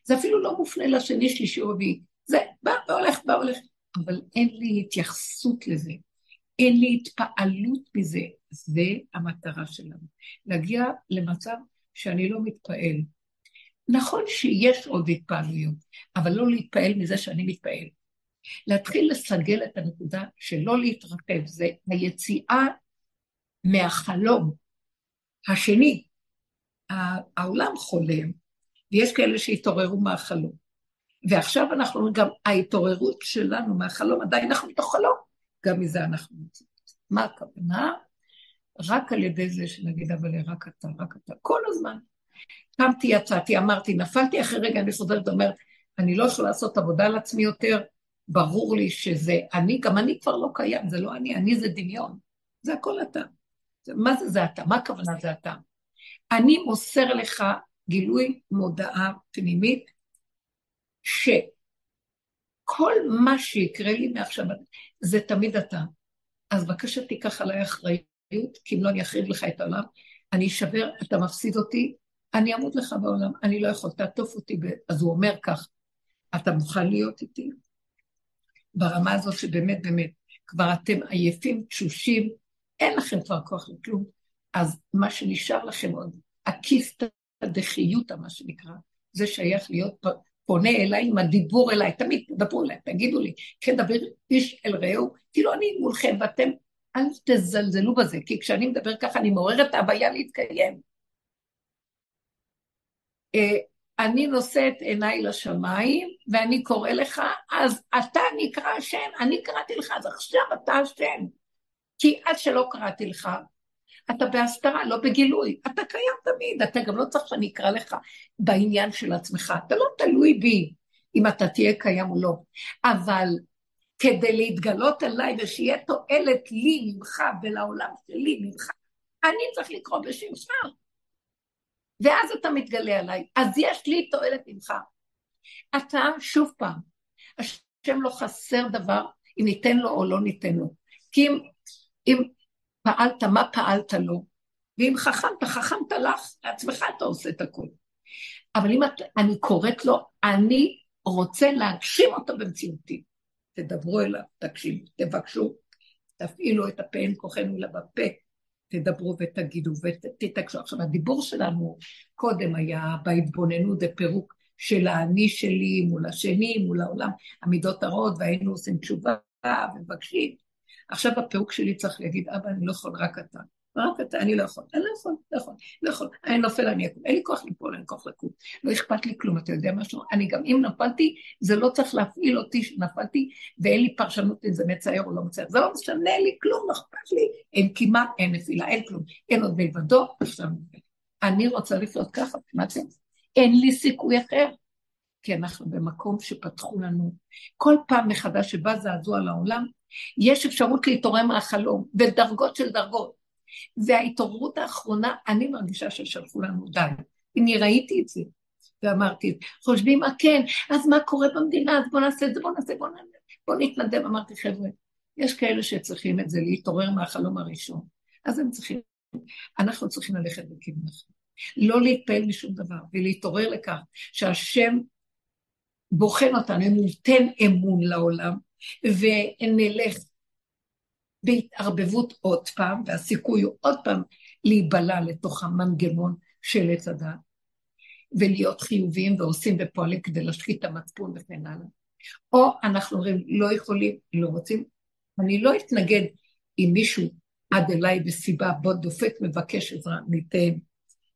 Speaker 1: זה אפילו לא מופנה לשני, שלישי, רביעי. זה בא והולך, בא והולך. אבל אין לי התייחסות לזה. אין לי התפעלות מזה. זה המטרה שלנו. להגיע למצב שאני לא מתפעל. נכון שיש עוד התפעלויות, אבל לא להתפעל מזה שאני מתפעל. להתחיל לסגל את הנקודה של לא להתרחב, זה היציאה מהחלום השני. העולם חולם, ויש כאלה שהתעוררו מהחלום. ועכשיו אנחנו גם, ההתעוררות שלנו מהחלום, עדיין אנחנו בתוך חלום, גם מזה אנחנו יוצאים. מה הכוונה? רק על ידי זה שנגיד, אבל רק אתה, רק אתה, כל הזמן. קמתי, יצאתי, אמרתי, נפלתי, אחרי רגע אני חוזרת ואומרת, אני לא יכולה לעשות עבודה על עצמי יותר, ברור לי שזה אני, גם אני כבר לא קיים, זה לא אני, אני זה דמיון. זה הכל אתה. מה זה זה אתה? מה הכוונה זה אתה? אני מוסר לך גילוי מודעה פנימית, שכל מה שיקרה לי מעכשיו, זה תמיד אתה. אז בבקשה תיקח עליי אחריות, כי אם לא אני אחריב לך את העולם, אני אשבר, אתה מפסיד אותי, אני אמות לך בעולם, אני לא יכול, תעטוף אותי. ב... אז הוא אומר כך, אתה מוכן להיות איתי? ברמה הזאת שבאמת באמת, כבר אתם עייפים, תשושים, אין לכם כבר כוח לכלום, אז מה שנשאר לכם עוד, הכיסתא דחיותא, מה שנקרא, זה שייך להיות פונה אליי עם הדיבור אליי, תמיד תדברו אליי, תגידו לי, כן דבר איש אל רעהו, כאילו אני מולכם ואתם, אל תזלזלו בזה, כי כשאני מדבר ככה אני מעורר את ההוויה להתקיים. אני נושאת עיניי לשמיים, ואני קורא לך, אז אתה נקרא השם, אני קראתי לך, אז עכשיו אתה השם. כי עד שלא קראתי לך, אתה בהסתרה, לא בגילוי. אתה קיים תמיד, אתה גם לא צריך שאני אקרא לך בעניין של עצמך. אתה לא תלוי בי אם אתה תהיה קיים או לא. אבל כדי להתגלות עליי ושיהיה תועלת לי ממך ולעולם שלי ממך, אני צריך לקרוא בשמך. ואז אתה מתגלה עליי. אז יש לי תועלת ממך. אתה, שוב פעם, השם לא חסר דבר אם ניתן לו או לא ניתן לו. כי אם, אם פעלת, מה פעלת לו? ואם חכמת, חכמת לך, לעצמך אתה עושה את הכול. אבל אם את, אני קוראת לו, אני רוצה להגשים אותו במציאותי. תדברו אליו, תקשיבו, תבקשו, תפעילו את הפה, אין כוחנו אלא בפה, תדברו ותגידו ותתקשו. עכשיו, הדיבור שלנו קודם היה בהתבוננות ופירוק של האני שלי מול השני, מול העולם, המידות הרעות, והיינו עושים תשובה ומבקשים. עכשיו הפירוק שלי צריך להגיד, אבא, אני לא יכול, רק אתה. רק אתה, אני לא יכול, אני לא יכול, לא יכול, לא יכול, אני נופל, אני אקום, אין לי כוח ליפול, אין לי כוח לקום, לא אכפת לי כלום, אתה יודע משהו? אני גם, אם נפלתי, זה לא צריך להפעיל אותי שנפלתי, ואין לי פרשנות אם זה מצער או לא מצער, זה לא משנה לי כלום, לא אכפת לי, אין כמעט, אין נפילה, אין כלום, אין עוד מלבדו, עכשיו אני רוצה לחיות ככה, מה זה? אין לי סיכוי אחר. כי אנחנו במקום שפתחו לנו. כל פעם מחדש שבא זעזוע לעולם, יש אפשרות להתעורר מהחלום, ודרגות של דרגות. וההתעוררות האחרונה, אני מרגישה ששלחו לנו די. אני ראיתי את זה, ואמרתי, חושבים, אה כן, אז מה קורה במדינה, אז בוא נעשה את זה, בוא נעשה, בוא נעשה, בוא נתנדב. אמרתי, חבר'ה, יש כאלה שצריכים את זה, להתעורר מהחלום הראשון. אז הם צריכים, אנחנו צריכים ללכת בכיוון אחר. לא להתפעל משום דבר, ולהתעורר לכך שהשם בוחן אותנו, אם ניתן אמון לעולם, ונלך בהתערבבות עוד פעם, והסיכוי הוא עוד פעם להיבלע לתוך המנגנון של עץ הדעת, ולהיות חיוביים ועושים ופועלים כדי להשחית את המצפון וכן הלאה. או אנחנו אומרים, לא יכולים, לא רוצים, אני לא אתנגד אם מישהו עד אליי בסיבה, בוא דופק, מבקש עזרה, ניתן.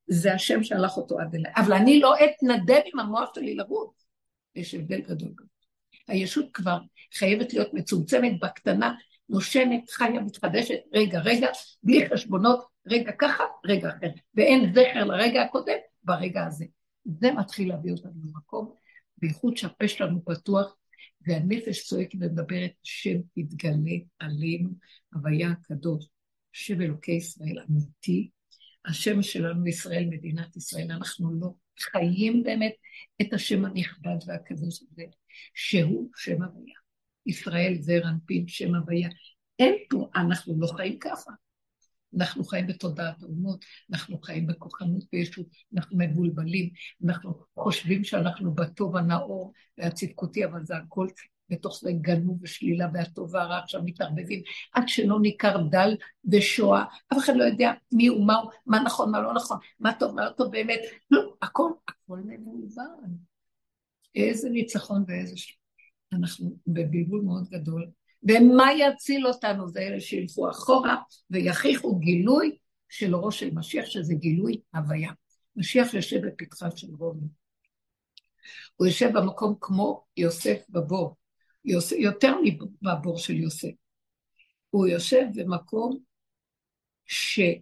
Speaker 1: זה השם שלח אותו עד אליי. אבל אני לא אתנדב עם המוח שלי לרוץ. יש הבדל גדול. הישות כבר חייבת להיות מצומצמת בקטנה, נושמת, חיה, מתחדשת, רגע, רגע, בלי חשבונות, רגע ככה, רגע אחר. ואין זכר לרגע הקודם ברגע הזה. זה מתחיל להביא אותנו למקום, בייחוד שהפה שלנו פתוח, והנפש צועקת ומדברת, השם יתגלה עלינו, הוויה הקדוש, השם אלוקי ישראל אמיתי, השם שלנו ישראל, מדינת ישראל, אנחנו לא חיים באמת את השם הנכבד והקדוש הזה, שהוא שם הוויה. ישראל זר אנפין, שם הוויה. אין פה, אנחנו לא חיים ככה. אנחנו חיים בתודעת האומות, אנחנו חיים בכוחנות וישות, אנחנו מבולבלים, אנחנו חושבים שאנחנו בטוב הנאור והצדקותי, אבל זה הכל בתוך זה גנוב ושלילה והטוב והרע עכשיו מתערבבים, עד שלא ניכר דל ושואה, אף אחד לא יודע מי הוא, מה הוא, מה נכון, מה לא נכון, מה טוב, מה לא טוב באמת, לא, הכל, הכל מבולבל. איזה ניצחון ואיזה ש... אנחנו בבלבול מאוד גדול, ומה יציל אותנו זה אלה שילכו אחורה ויכריחו גילוי של ראש של משיח, שזה גילוי הוויה. משיח יושב בפתחה של רומי. הוא יושב במקום כמו יוסף בבור, יוסף, יותר מהבור של יוסף. הוא יושב במקום שהוא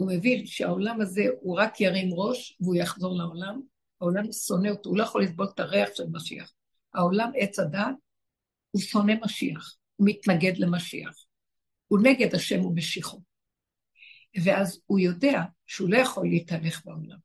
Speaker 1: מבין שהעולם הזה הוא רק ירים ראש והוא יחזור לעולם, העולם שונא אותו, הוא לא יכול לסבול את הריח של משיח. העולם עץ הדת, הוא שונא משיח, הוא מתנגד למשיח. הוא נגד השם ומשיחו. ואז הוא יודע שהוא לא יכול להתהלך בעולם.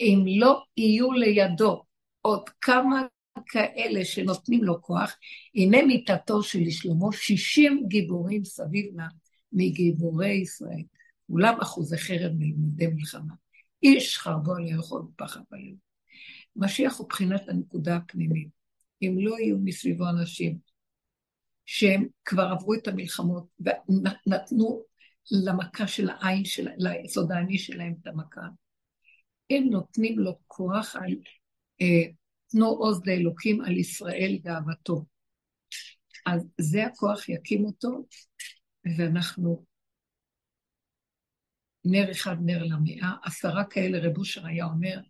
Speaker 1: אם לא יהיו לידו עוד כמה כאלה שנותנים לו כוח, הנה מיתתו של שלמה שישים גיבורים סביב לה מגיבורי ישראל, כולם אחוזי חרב מלמדי מלחמה. איש חרבו על יכול ופחד בלב. משיח הוא בחינת הנקודה הפנימית. אם לא יהיו מסביבו אנשים שהם כבר עברו את המלחמות ונתנו למכה של העין, של, ליסוד העני שלהם את המכה, הם נותנים לו כוח על אה, תנו עוז לאלוקים על ישראל גאוותו. אז זה הכוח יקים אותו, ואנחנו נר אחד נר למאה, עשרה כאלה, רב אושר היה אומר,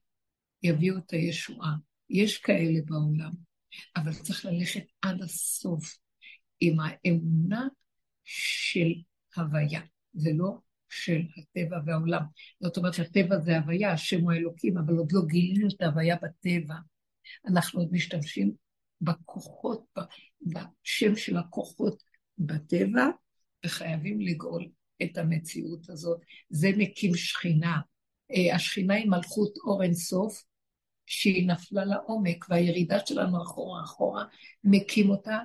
Speaker 1: יביאו את הישועה. יש כאלה בעולם, אבל צריך ללכת עד הסוף עם האמונה של הוויה. זה לא של הטבע והעולם. זאת אומרת, הטבע זה הוויה, השם הוא האלוקים, אבל עוד לא גילינו את ההוויה בטבע. אנחנו עוד משתמשים בכוחות, בשם של הכוחות בטבע, וחייבים לגאול את המציאות הזאת. זה מקים שכינה. אה, השכינה היא מלכות אור אינסוף, שהיא נפלה לעומק, והירידה שלנו אחורה אחורה מקים אותה,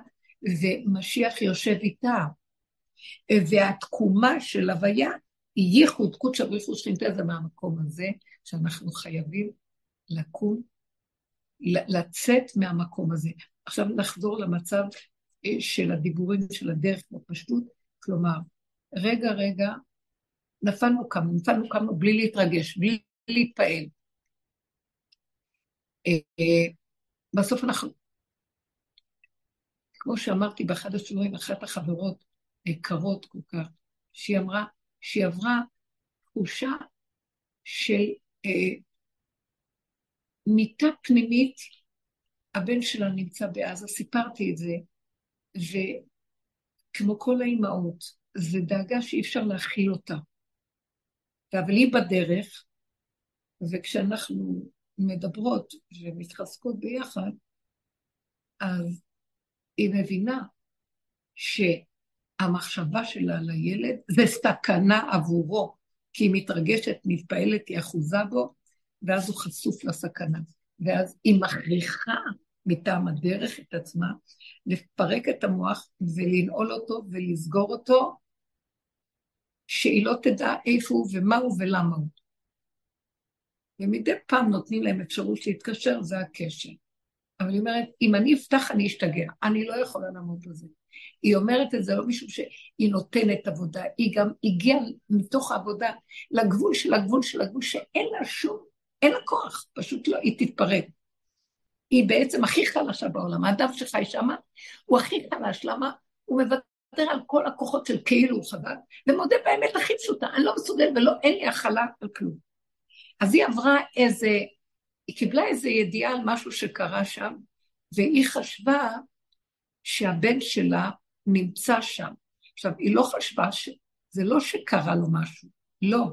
Speaker 1: ומשיח יושב איתה. והתקומה של הוויה היא ייחוד קודשא בריחו שכינתה זה מהמקום הזה, שאנחנו חייבים לקום, לצאת מהמקום הזה. עכשיו נחזור למצב אה, של הדיבורים של הדרך בפשטות, כלומר, רגע, רגע, נפלנו כמה, נפלנו כמה בלי להתרגש, בלי להתפעל. אה, בסוף אנחנו, כמו שאמרתי באחד השיעורים, אחת החברות יקרות כל כך, שהיא אמרה שהיא עברה תחושה של אה, מיטה פנימית, הבן שלה נמצא בעזה, סיפרתי את זה, וכמו כל האימהות, זו דאגה שאי אפשר להכיל אותה. אבל היא בדרך, וכשאנחנו מדברות ומתחזקות ביחד, אז היא מבינה שהמחשבה שלה על הילד זה סכנה עבורו, כי היא מתרגשת, מתפעלת, היא אחוזה בו, ואז הוא חשוף לסכנה. ואז היא מכריחה מטעם הדרך את עצמה לפרק את המוח ולנעול אותו ולסגור אותו, שהיא לא תדע איפה הוא ומה הוא ולמה הוא. ומדי פעם נותנים להם אפשרות להתקשר, זה הקשר. אבל היא אומרת, אם אני אפתח אני אשתגע, אני לא יכולה לעמוד בזה. היא אומרת את זה לא משום שהיא נותנת עבודה, היא גם הגיעה מתוך העבודה לגבול של הגבול של הגבול, שאין לה שום, אין לה כוח, פשוט לא, היא תתפרק. היא בעצם הכי חלשה בעולם, האדם שחי שם הוא הכי חלש, למה? הוא מוותר על כל הכוחות של כאילו הוא חזק, ומודה באמת הכי פשוטה, אני לא מסוגל ולא, אין לי הכלה על כלום. אז היא עברה איזה, היא קיבלה איזה ידיעה על משהו שקרה שם, והיא חשבה שהבן שלה נמצא שם. עכשיו, היא לא חשבה ש... זה לא שקרה לו משהו, לא.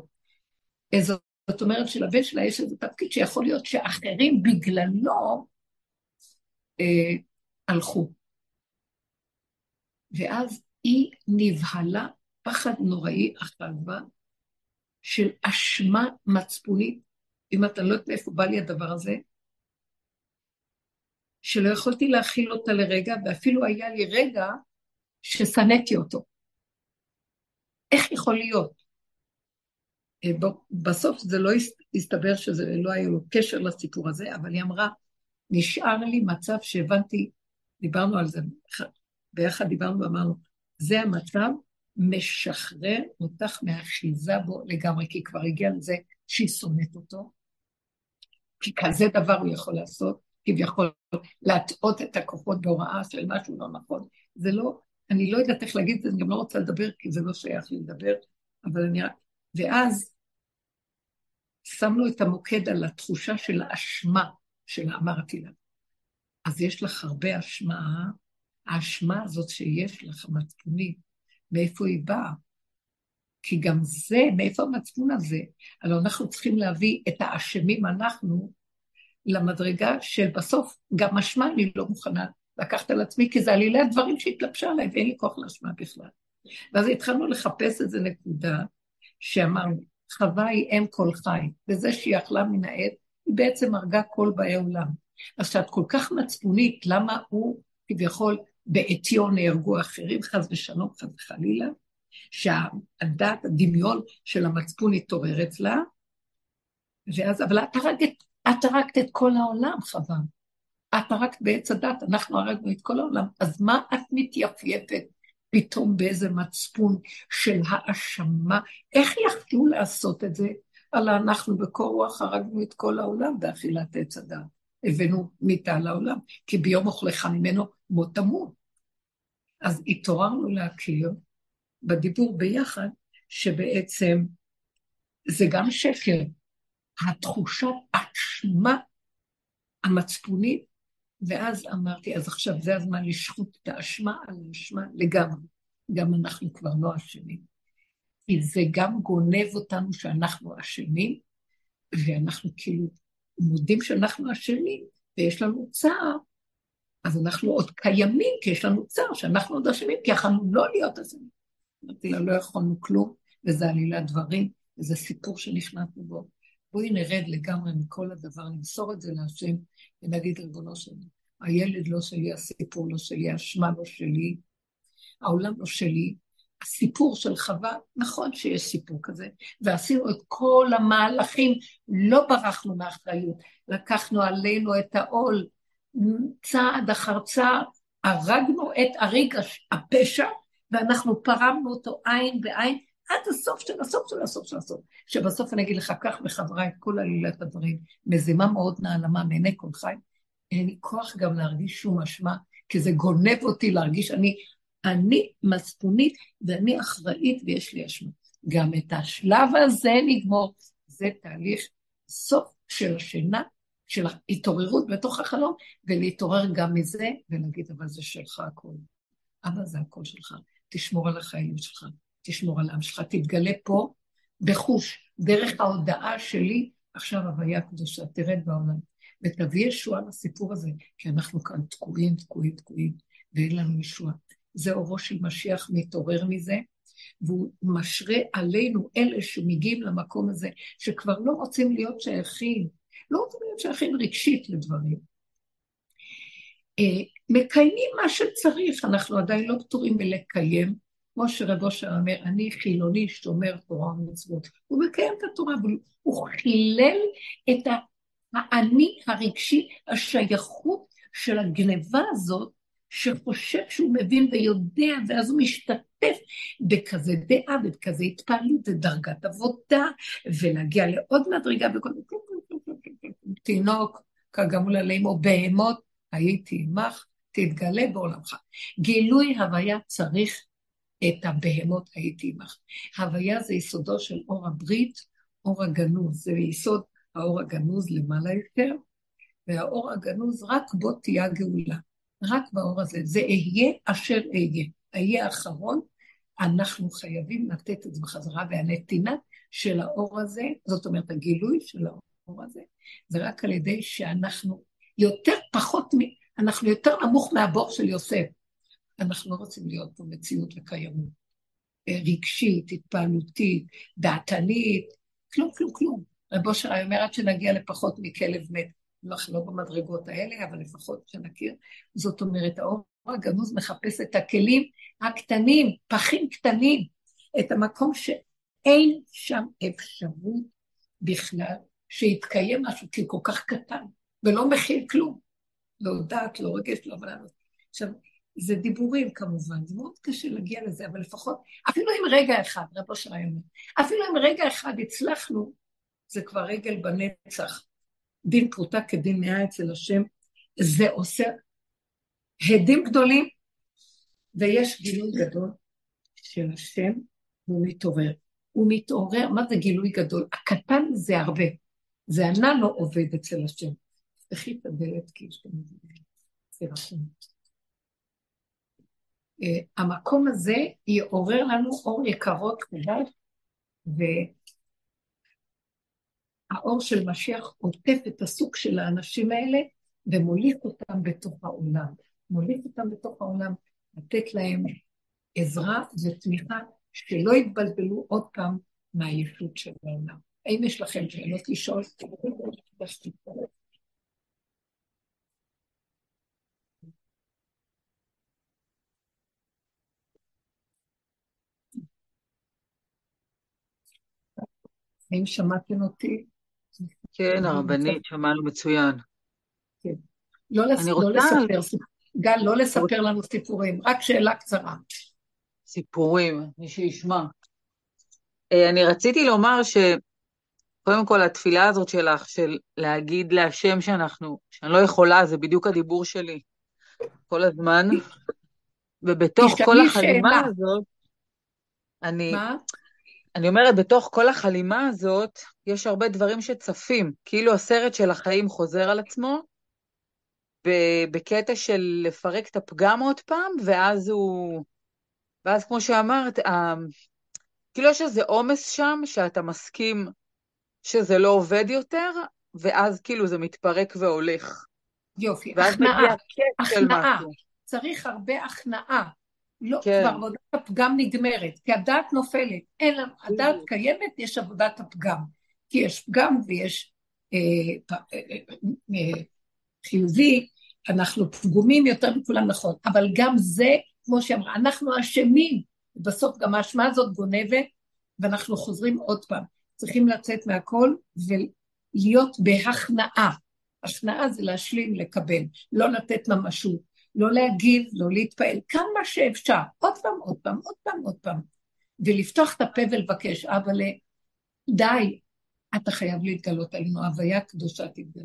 Speaker 1: זאת אומרת שלבן שלה יש איזה תפקיד שיכול להיות שאחרים בגללו אה, הלכו. ואז היא נבהלה פחד נוראי אחר בה, של אשמה מצפונית, אם אתה לא יודעת מאיפה בא לי הדבר הזה, שלא יכולתי להכיל אותה לרגע, ואפילו היה לי רגע ששנאתי אותו. איך יכול להיות? אה, בסוף זה לא הסתבר שזה לא היה לו קשר לסיפור הזה, אבל היא אמרה, נשאר לי מצב שהבנתי, דיברנו על זה, ביחד דיברנו ואמרנו, זה המצב משחרר אותך מהאחיזה בו לגמרי, כי כבר הגיע לזה שהיא שונאת אותו, כי כזה דבר הוא יכול לעשות, כביכול להטעות את הכוחות בהוראה של משהו לא נכון. זה לא, אני לא יודעת איך להגיד את זה, אני גם לא רוצה לדבר, כי זה לא שייך לי לדבר, אבל אני. ואז שמנו את המוקד על התחושה של האשמה שלה, אמרתי לה. אז יש לך הרבה אשמה, האשמה הזאת שיש לך, המצפונית, מאיפה היא באה? כי גם זה, מאיפה המצפון הזה? הלוא אנחנו צריכים להביא את האשמים אנחנו למדרגה של בסוף, גם אשמה אני לא מוכנה לקחת על עצמי, כי זה עלילי הדברים שהתלבשה עליי ואין לי כוח לאשמה בכלל. ואז התחלנו לחפש איזה נקודה שאמרנו, חווה היא אם כל חי, וזה שהיא אכלה מן העט, היא בעצם הרגה כל באי עולם. אז כשאת כל כך מצפונית, למה הוא כביכול בעטיו נהרגו אחרים, חס ושלום, חס וחלילה, שהדעת, הדמיון של המצפון התעורר אצלה, ואז, אבל את הרגת, את הרגת את כל העולם, חבל. את הרגת בעץ הדת, אנחנו הרגנו את כל העולם. אז מה את מתייפייפת פתאום באיזה מצפון של האשמה? איך יכלו לעשות את זה? אלא אנחנו בקור רוח הרגנו את כל העולם באכילת עץ הדת. הבאנו מיתה לעולם, כי ביום אוכלך ממנו מות תמות. אז התעוררנו להכיר בדיבור ביחד, שבעצם זה גם שקר. התחושת אשמה המצפונית, ואז אמרתי, אז עכשיו זה הזמן לשחוט את האשמה על האשמה לגמרי. גם אנחנו כבר לא אשמים. כי זה גם גונב אותנו שאנחנו אשמים, ואנחנו כאילו מודים שאנחנו אשמים, ויש לנו צער, אז אנחנו עוד קיימים, כי יש לנו צער שאנחנו עוד אשמים, כי יכולנו לא להיות אשמים. אמרתי לה, לא יכולנו כלום, וזה עלילת דברים, וזה סיפור שנכנסנו בו. בואי נרד לגמרי מכל הדבר, נמסור את זה להשם, ונגיד, ריבונו שלי, הילד לא שלי, הסיפור לא שלי, האשמה לא שלי, העולם לא שלי, הסיפור של חווה, נכון שיש סיפור כזה, ועשינו את כל המהלכים, לא ברחנו מאחריות, לקחנו עלינו את העול, צעד אחר צעד, הרגנו את הריג הפשע, ואנחנו פרמנו אותו עין בעין, עד הסוף של הסוף של הסוף של הסוף. שבסוף אני אגיד לך, קח בחברה את כל עלילת הדברים, מזימה מאוד נעלמה מעיני כל חי, אין לי כוח גם להרגיש שום אשמה, כי זה גונב אותי להרגיש, אני, אני מצפונית ואני אחראית ויש לי אשמה. גם את השלב הזה נגמור, זה תהליך סוף של השינה, של ההתעוררות בתוך החלום, ולהתעורר גם מזה, ולהגיד, אבל זה שלך הכול. אבל זה הכל שלך. תשמור על החיים שלך, תשמור על העם שלך, תתגלה פה בחוש, דרך ההודעה שלי, עכשיו הוויה קדושה, תרד בעולם. ותביא ישועה לסיפור הזה, כי אנחנו כאן תקועים, תקועים, תקועים, ואין לנו ישועה. זה אורו של משיח מתעורר מזה, והוא משרה עלינו, אלה שמגיעים למקום הזה, שכבר לא רוצים להיות שייכים, לא רוצים להיות שייכים רגשית לדברים. אה, מקיימים מה שצריך, אנחנו עדיין לא פטורים מלקיים, כמו שרב אושר אומר, אני חילוני שומר תורה ומצוות. הוא מקיים את התורה, אבל הוא חילל את האני הרגשי, השייכות של הגניבה הזאת, שחושב שהוא מבין ויודע, ואז הוא משתתף בכזה דעה ובכזה התפעלות ודרגת עבודה, ולהגיע לעוד מדרגה וכל תינוק, כגמול עליהם, או בהמות, הייתי עמך, תתגלה בעולמך. גילוי הוויה צריך את הבהמות הייתי עמך. הוויה זה יסודו של אור הברית, אור הגנוז, זה יסוד האור הגנוז למעלה יותר, והאור הגנוז רק בו תהיה הגאולה. רק באור הזה. זה אהיה אשר אהיה. אהיה האחרון, אנחנו חייבים לתת את זה בחזרה, והנתינה של האור הזה, זאת אומרת, הגילוי של האור הזה, זה רק על ידי שאנחנו יותר פחות, אנחנו יותר נמוך מהבור של יוסף. אנחנו לא רוצים להיות פה מציאות וקיימות. רגשית, התפעלותית, דעתנית, כלום, כלום, כלום. רב אושר אומר עד שנגיע לפחות מכלב מת. אנחנו לא במדרגות האלה, אבל לפחות שנכיר. זאת אומרת, האור הגנוז מחפש את הכלים הקטנים, פחים קטנים, את המקום שאין שם אפשרות בכלל שיתקיים משהו, כי הוא כל כך קטן, ולא מכיל כלום. לא דעת, לא רגש, לא הבנת. עכשיו, זה דיבורים כמובן, זה מאוד קשה להגיע לזה, אבל לפחות, אפילו אם רגע אחד, רב אושר אומר, אפילו אם רגע אחד הצלחנו, זה כבר רגל בנצח. דין פרוטה כדין מאה אצל השם, זה עושה הדים גדולים, ויש גילוי גדול של השם, והוא מתעורר. הוא מתעורר, מה זה גילוי גדול? הקטן זה הרבה. זה הננו עובד אצל השם. תפתחי את הדלת כי יש כאן איזה אה, המקום הזה יעורר לנו אור יקרות כדאי, והאור של משיח עוטף את הסוג של האנשים האלה ומוליך אותם בתוך העולם. מוליך אותם בתוך העולם, לתת להם עזרה ותמיכה, שלא יתבלבלו עוד פעם מהישות של העולם. האם יש לכם שאלות לשאול? האם שמעתם אותי?
Speaker 2: כן, הרבנית, שמענו מצוין.
Speaker 1: כן. לא, לס... לא רוצה... לא לספר, גל, לא לספר לנו סיפורים, רק שאלה קצרה.
Speaker 2: סיפורים, מי שישמע. אה, אני רציתי לומר שקודם כל התפילה הזאת שלך, של להגיד להשם שאנחנו, שאני לא יכולה, זה בדיוק הדיבור שלי כל הזמן. ובתוך כל החלימה. הזאת, אני... מה? אני אומרת, בתוך כל החלימה הזאת, יש הרבה דברים שצפים, כאילו הסרט של החיים חוזר על עצמו, בקטע של לפרק את הפגם עוד פעם, ואז הוא... ואז כמו שאמרת, כאילו יש איזה עומס שם שאתה מסכים שזה לא עובד יותר, ואז כאילו זה מתפרק והולך.
Speaker 1: יופי, הכנעה, הכנעה. צריך הרבה הכנעה. לא,
Speaker 2: כן.
Speaker 1: כבר עבודת הפגם נגמרת, כי הדעת נופלת. אין לנו, הדעת. קיימת, יש עבודת הפגם. כי יש פגם ויש אה, פ, אה, אה, אה, חיובי, אנחנו פגומים יותר מכולם נכון, אבל גם זה, כמו שאמרה, אנחנו אשמים, בסוף גם האשמה הזאת גונבת, ואנחנו חוזרים עוד פעם. צריכים לצאת מהכל ולהיות בהכנעה. הכנעה זה להשלים, לקבל, לא לתת ממשות, לא להגיב, לא להתפעל, כמה שאפשר, עוד פעם, עוד פעם, עוד פעם, עוד פעם, ולפתוח את הפה ולבקש, אבל די, אתה חייב להתגלות עלינו, הוויה קדושה תתגלה.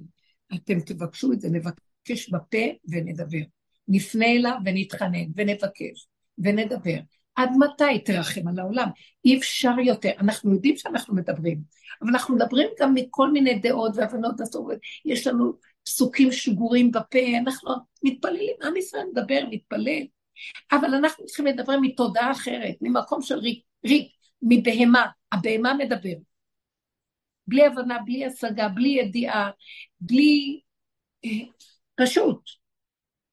Speaker 1: אתם תבקשו את זה, נבקש בפה ונדבר. נפנה אליו ונתחנן ונבקש ונדבר. עד מתי תרחם על העולם? אי אפשר יותר. אנחנו יודעים שאנחנו מדברים, אבל אנחנו מדברים גם מכל מיני דעות והבנות הסובבות. יש לנו פסוקים שגורים בפה, אנחנו מתפללים, עם ישראל מדבר, מתפלל, אבל אנחנו צריכים לדבר מתודעה אחרת, ממקום של ריק, ריק, מבהמה. הבהמה מדברת. בלי הבנה, בלי השגה, בלי ידיעה, בלי... אה, פשוט,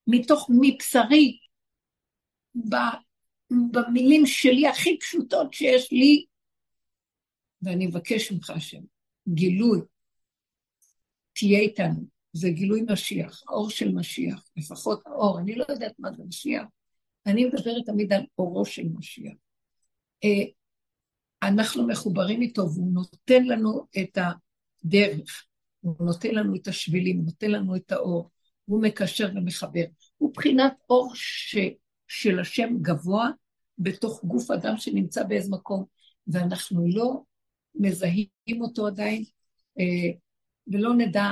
Speaker 1: מתוך מבשרי, במילים שלי הכי פשוטות שיש לי, ואני מבקש ממך השם, גילוי, תהיה איתנו, זה גילוי משיח, האור של משיח, לפחות האור, אני לא יודעת מה זה משיח, אני מדברת תמיד על אורו של משיח. אה, אנחנו מחוברים איתו והוא נותן לנו את הדרך, הוא נותן לנו את השבילים, הוא נותן לנו את האור, הוא מקשר ומחבר. הוא בחינת אור ש, של השם גבוה בתוך גוף אדם שנמצא באיזה מקום, ואנחנו לא מזהים אותו עדיין, אה, ולא נדע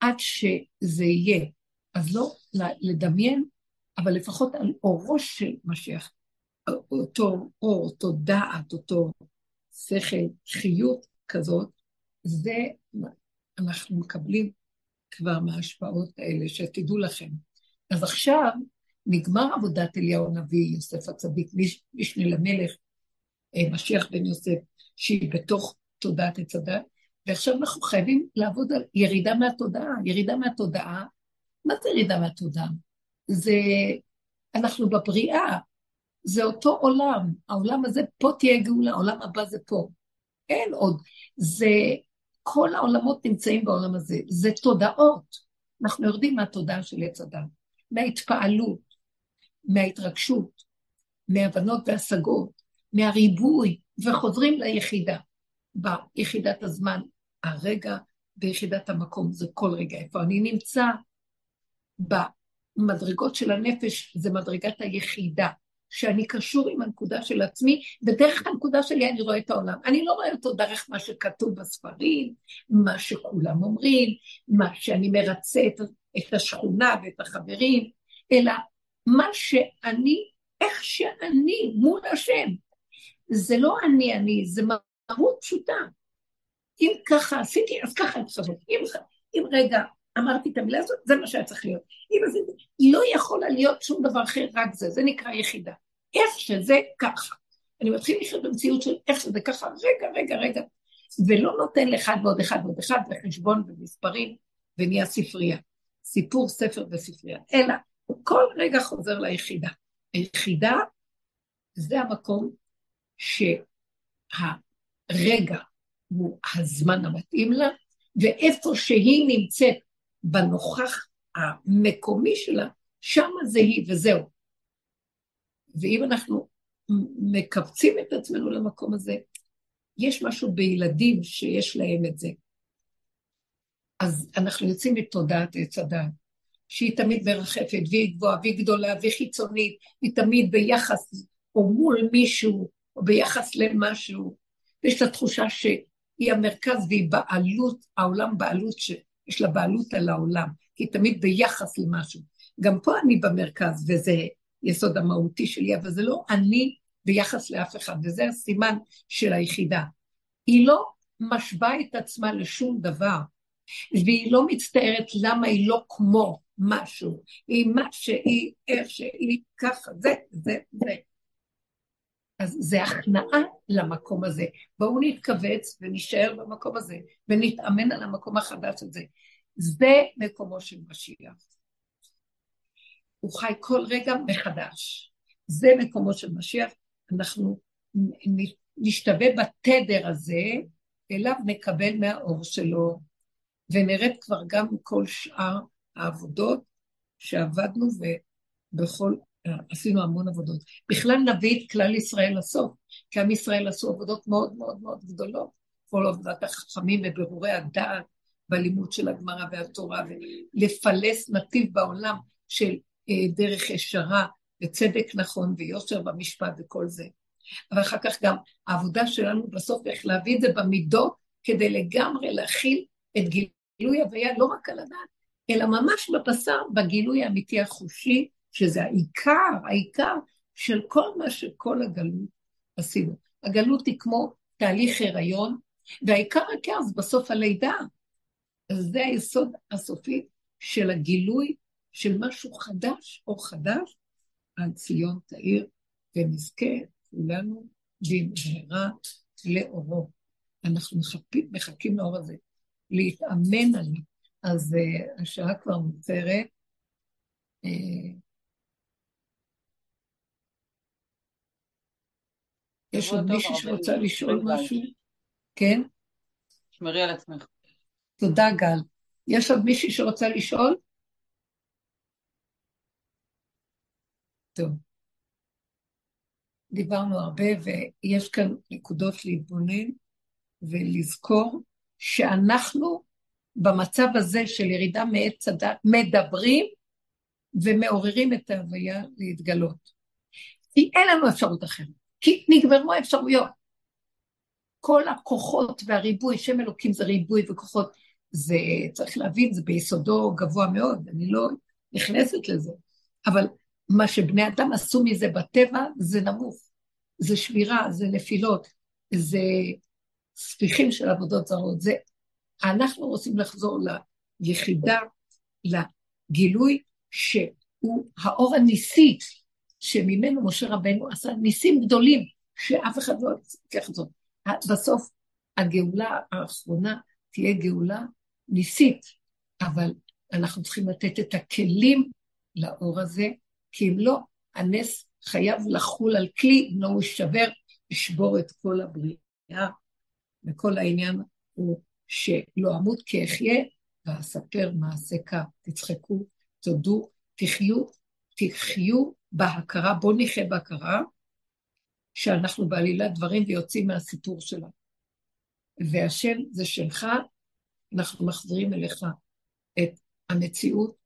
Speaker 1: עד שזה יהיה. אז לא לדמיין, אבל לפחות על אורו של משיח. אותו אור, אותו דעת, אותו שכל, חיות כזאת, זה אנחנו מקבלים כבר מההשפעות האלה, שתדעו לכם. אז עכשיו נגמר עבודת אליהו הנביא, יוסף הצדיק, משנה למלך, אה, משיח בן יוסף, שהיא בתוך תודעת עץ הדת, ועכשיו אנחנו חייבים לעבוד על ירידה מהתודעה. ירידה מהתודעה, מה זה ירידה מהתודעה? זה, אנחנו בבריאה, זה אותו עולם, העולם הזה, פה תהיה גאולה, העולם הבא זה פה. אין עוד. זה, כל העולמות נמצאים בעולם הזה, זה תודעות. אנחנו יורדים מהתודעה של עץ אדם, מההתפעלות, מההתרגשות, מהבנות והשגות, מהריבוי, וחוזרים ליחידה. ביחידת הזמן, הרגע ביחידת המקום, זה כל רגע. איפה אני נמצא? במדרגות של הנפש, זה מדרגת היחידה. שאני קשור עם הנקודה של עצמי, ודרך הנקודה שלי אני רואה את העולם. אני לא רואה אותו דרך מה שכתוב בספרים, מה שכולם אומרים, מה שאני מרצה את, השכונה ואת החברים, אלא מה שאני, איך שאני מול השם. זה לא אני אני, זה מהות פשוטה. אם ככה עשיתי, אז ככה אני חושבת. אם, אם רגע אמרתי את המילה הזאת, זה מה שהיה צריך להיות. אם עשיתי, לא יכולה להיות שום דבר אחר, רק זה, זה נקרא יחידה. איך שזה ככה. אני מתחיל לחיות במציאות של איך שזה ככה, רגע, רגע, רגע, ולא נותן לאחד ועוד אחד ועוד אחד בחשבון ומספרים, ונהיה ספרייה. סיפור, ספר וספרייה. אלא, כל רגע חוזר ליחידה. היחידה זה המקום שהרגע הוא הזמן המתאים לה, ואיפה שהיא נמצאת בנוכח המקומי שלה, שם זה היא וזהו. ואם אנחנו מקבצים את עצמנו למקום הזה, יש משהו בילדים שיש להם את זה. אז אנחנו יוצאים מתודעת עץ הדעת, שהיא תמיד מרחפת, והיא גבוהה, והיא גדולה, והיא חיצונית, היא תמיד ביחס או מול מישהו, או ביחס למשהו, ויש לה תחושה שהיא המרכז והיא בעלות, העולם בעלות, שיש לה בעלות על העולם, כי היא תמיד ביחס למשהו. גם פה אני במרכז, וזה יסוד המהותי שלי, אבל זה לא אני ביחס לאף אחד, וזה הסימן של היחידה. היא לא משווה את עצמה לשום דבר, והיא לא מצטערת למה היא לא כמו משהו, היא מה שהיא, איך שהיא, ככה, זה, זה, זה. אז זה הכנעה למקום הזה. בואו נתכווץ ונשאר במקום הזה, ונתאמן על המקום החדש הזה. זה מקומו של משיח. הוא חי כל רגע מחדש. זה מקומו של משיח. אנחנו נשתווה בתדר הזה, אליו נקבל מהאור שלו, ונרד כבר גם כל שאר העבודות שעבדנו ובכל, עשינו המון עבודות. בכלל נביא את כלל ישראל לסוף, כי עם ישראל עשו עבודות מאוד מאוד מאוד גדולות, כל עבודת החכמים ובירורי הדעת בלימוד של הגמרא והתורה, ולפלס נתיב בעולם של אה, דרך ישרה וצדק נכון ויושר במשפט וכל זה. אבל אחר כך גם העבודה שלנו בסוף איך להביא את זה במידות כדי לגמרי להכיל את גילוי הוויה לא רק על הדעת, אלא ממש בבשר, בגילוי האמיתי החושי, שזה העיקר, העיקר של כל מה שכל הגלות עשינו. הגלות היא כמו תהליך הריון, והעיקר העיקר זה בסוף הלידה. אז זה היסוד הסופי של הגילוי של משהו חדש או חדש על ציון תאיר, ונזכה כולנו במהרה לאורו. אנחנו מחכים, מחכים לאור הזה, להתאמן עליו. אז uh, השעה כבר מוצרת. Uh, יש עוד מישהי שרוצה לשאול משהו? כן?
Speaker 2: שמרי על עצמך.
Speaker 1: תודה, גל. יש עוד מישהי שרוצה לשאול? טוב. דיברנו הרבה, ויש כאן נקודות להתבונן ולזכור שאנחנו במצב הזה של ירידה מעץ הדת מדברים ומעוררים את ההוויה להתגלות. כי אין לנו אפשרות אחרת, כי נגמרו האפשרויות. כל הכוחות והריבוי, שם אלוקים זה ריבוי וכוחות, זה, צריך להבין, זה ביסודו גבוה מאוד, אני לא נכנסת לזה, אבל מה שבני אדם עשו מזה בטבע זה נמוך, זה שבירה, זה נפילות, זה ספיחים של עבודות זרות, זה... אנחנו רוצים לחזור ליחידה, לגילוי שהוא האור הניסי, שממנו משה רבנו עשה ניסים גדולים, שאף אחד לא את זאת. בסוף הגאולה האחרונה תהיה גאולה ניסית, אבל אנחנו צריכים לתת את הכלים לאור הזה, כי אם לא, הנס חייב לחול על כלי, אם לא הוא יישבר, לשבור את כל הבריאה. וכל העניין הוא שלא אמות כי אחיה, ואספר מעשה כך. תצחקו, תודו, תחיו, תחיו בהכרה, בואו נחיה בהכרה, שאנחנו בעלילת דברים ויוצאים מהסיפור שלה. והשם זה שלך, אנחנו מחזירים אליך את המציאות,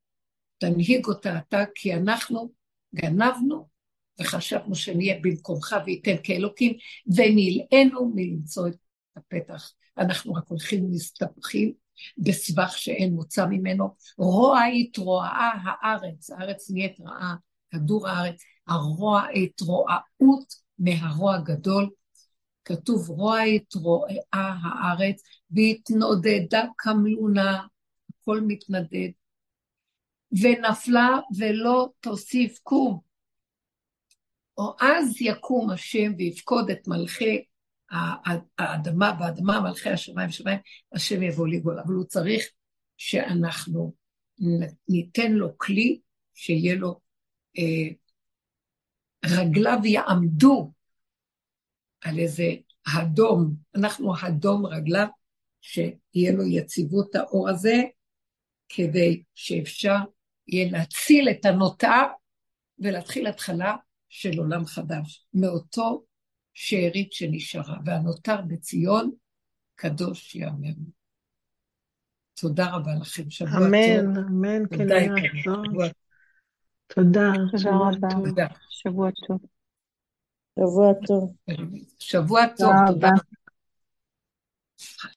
Speaker 1: תנהיג אותה אתה, כי אנחנו גנבנו וחשבנו שנהיה במקומך וייתן כאלוקים, ונלאינו מלמצוא את הפתח. אנחנו רק הולכים ומסתבכים בסבך שאין מוצא ממנו. רוע התרועעה הארץ, הארץ נהיית רעה, כדור הארץ, הרוע התרועעות מהרוע הגדול. כתוב רוע התרועעה הארץ והתנודדה כמלונה, הכל מתנדד. ונפלה ולא תוסיף קום. או אז יקום השם ויפקוד את מלכי האדמה, באדמה מלכי השמיים ושמיים, השם יבוא לגאול. אבל הוא צריך שאנחנו ניתן לו כלי, שיהיה לו, אה, רגליו יעמדו על איזה אדום, אנחנו אדום רגליו, שיהיה לו יציבות האור הזה, כדי שאפשר יהיה להציל את הנותר ולהתחיל התחלה של עולם חדש, מאותו שארית שנשארה, והנותר בציון, קדוש יאמר. תודה רבה לכם, שבוע טוב.
Speaker 3: אמן, אמן, כן תודה,
Speaker 4: שבוע טוב. שבוע טוב.
Speaker 1: שבוע טוב. שבוע טוב, תודה.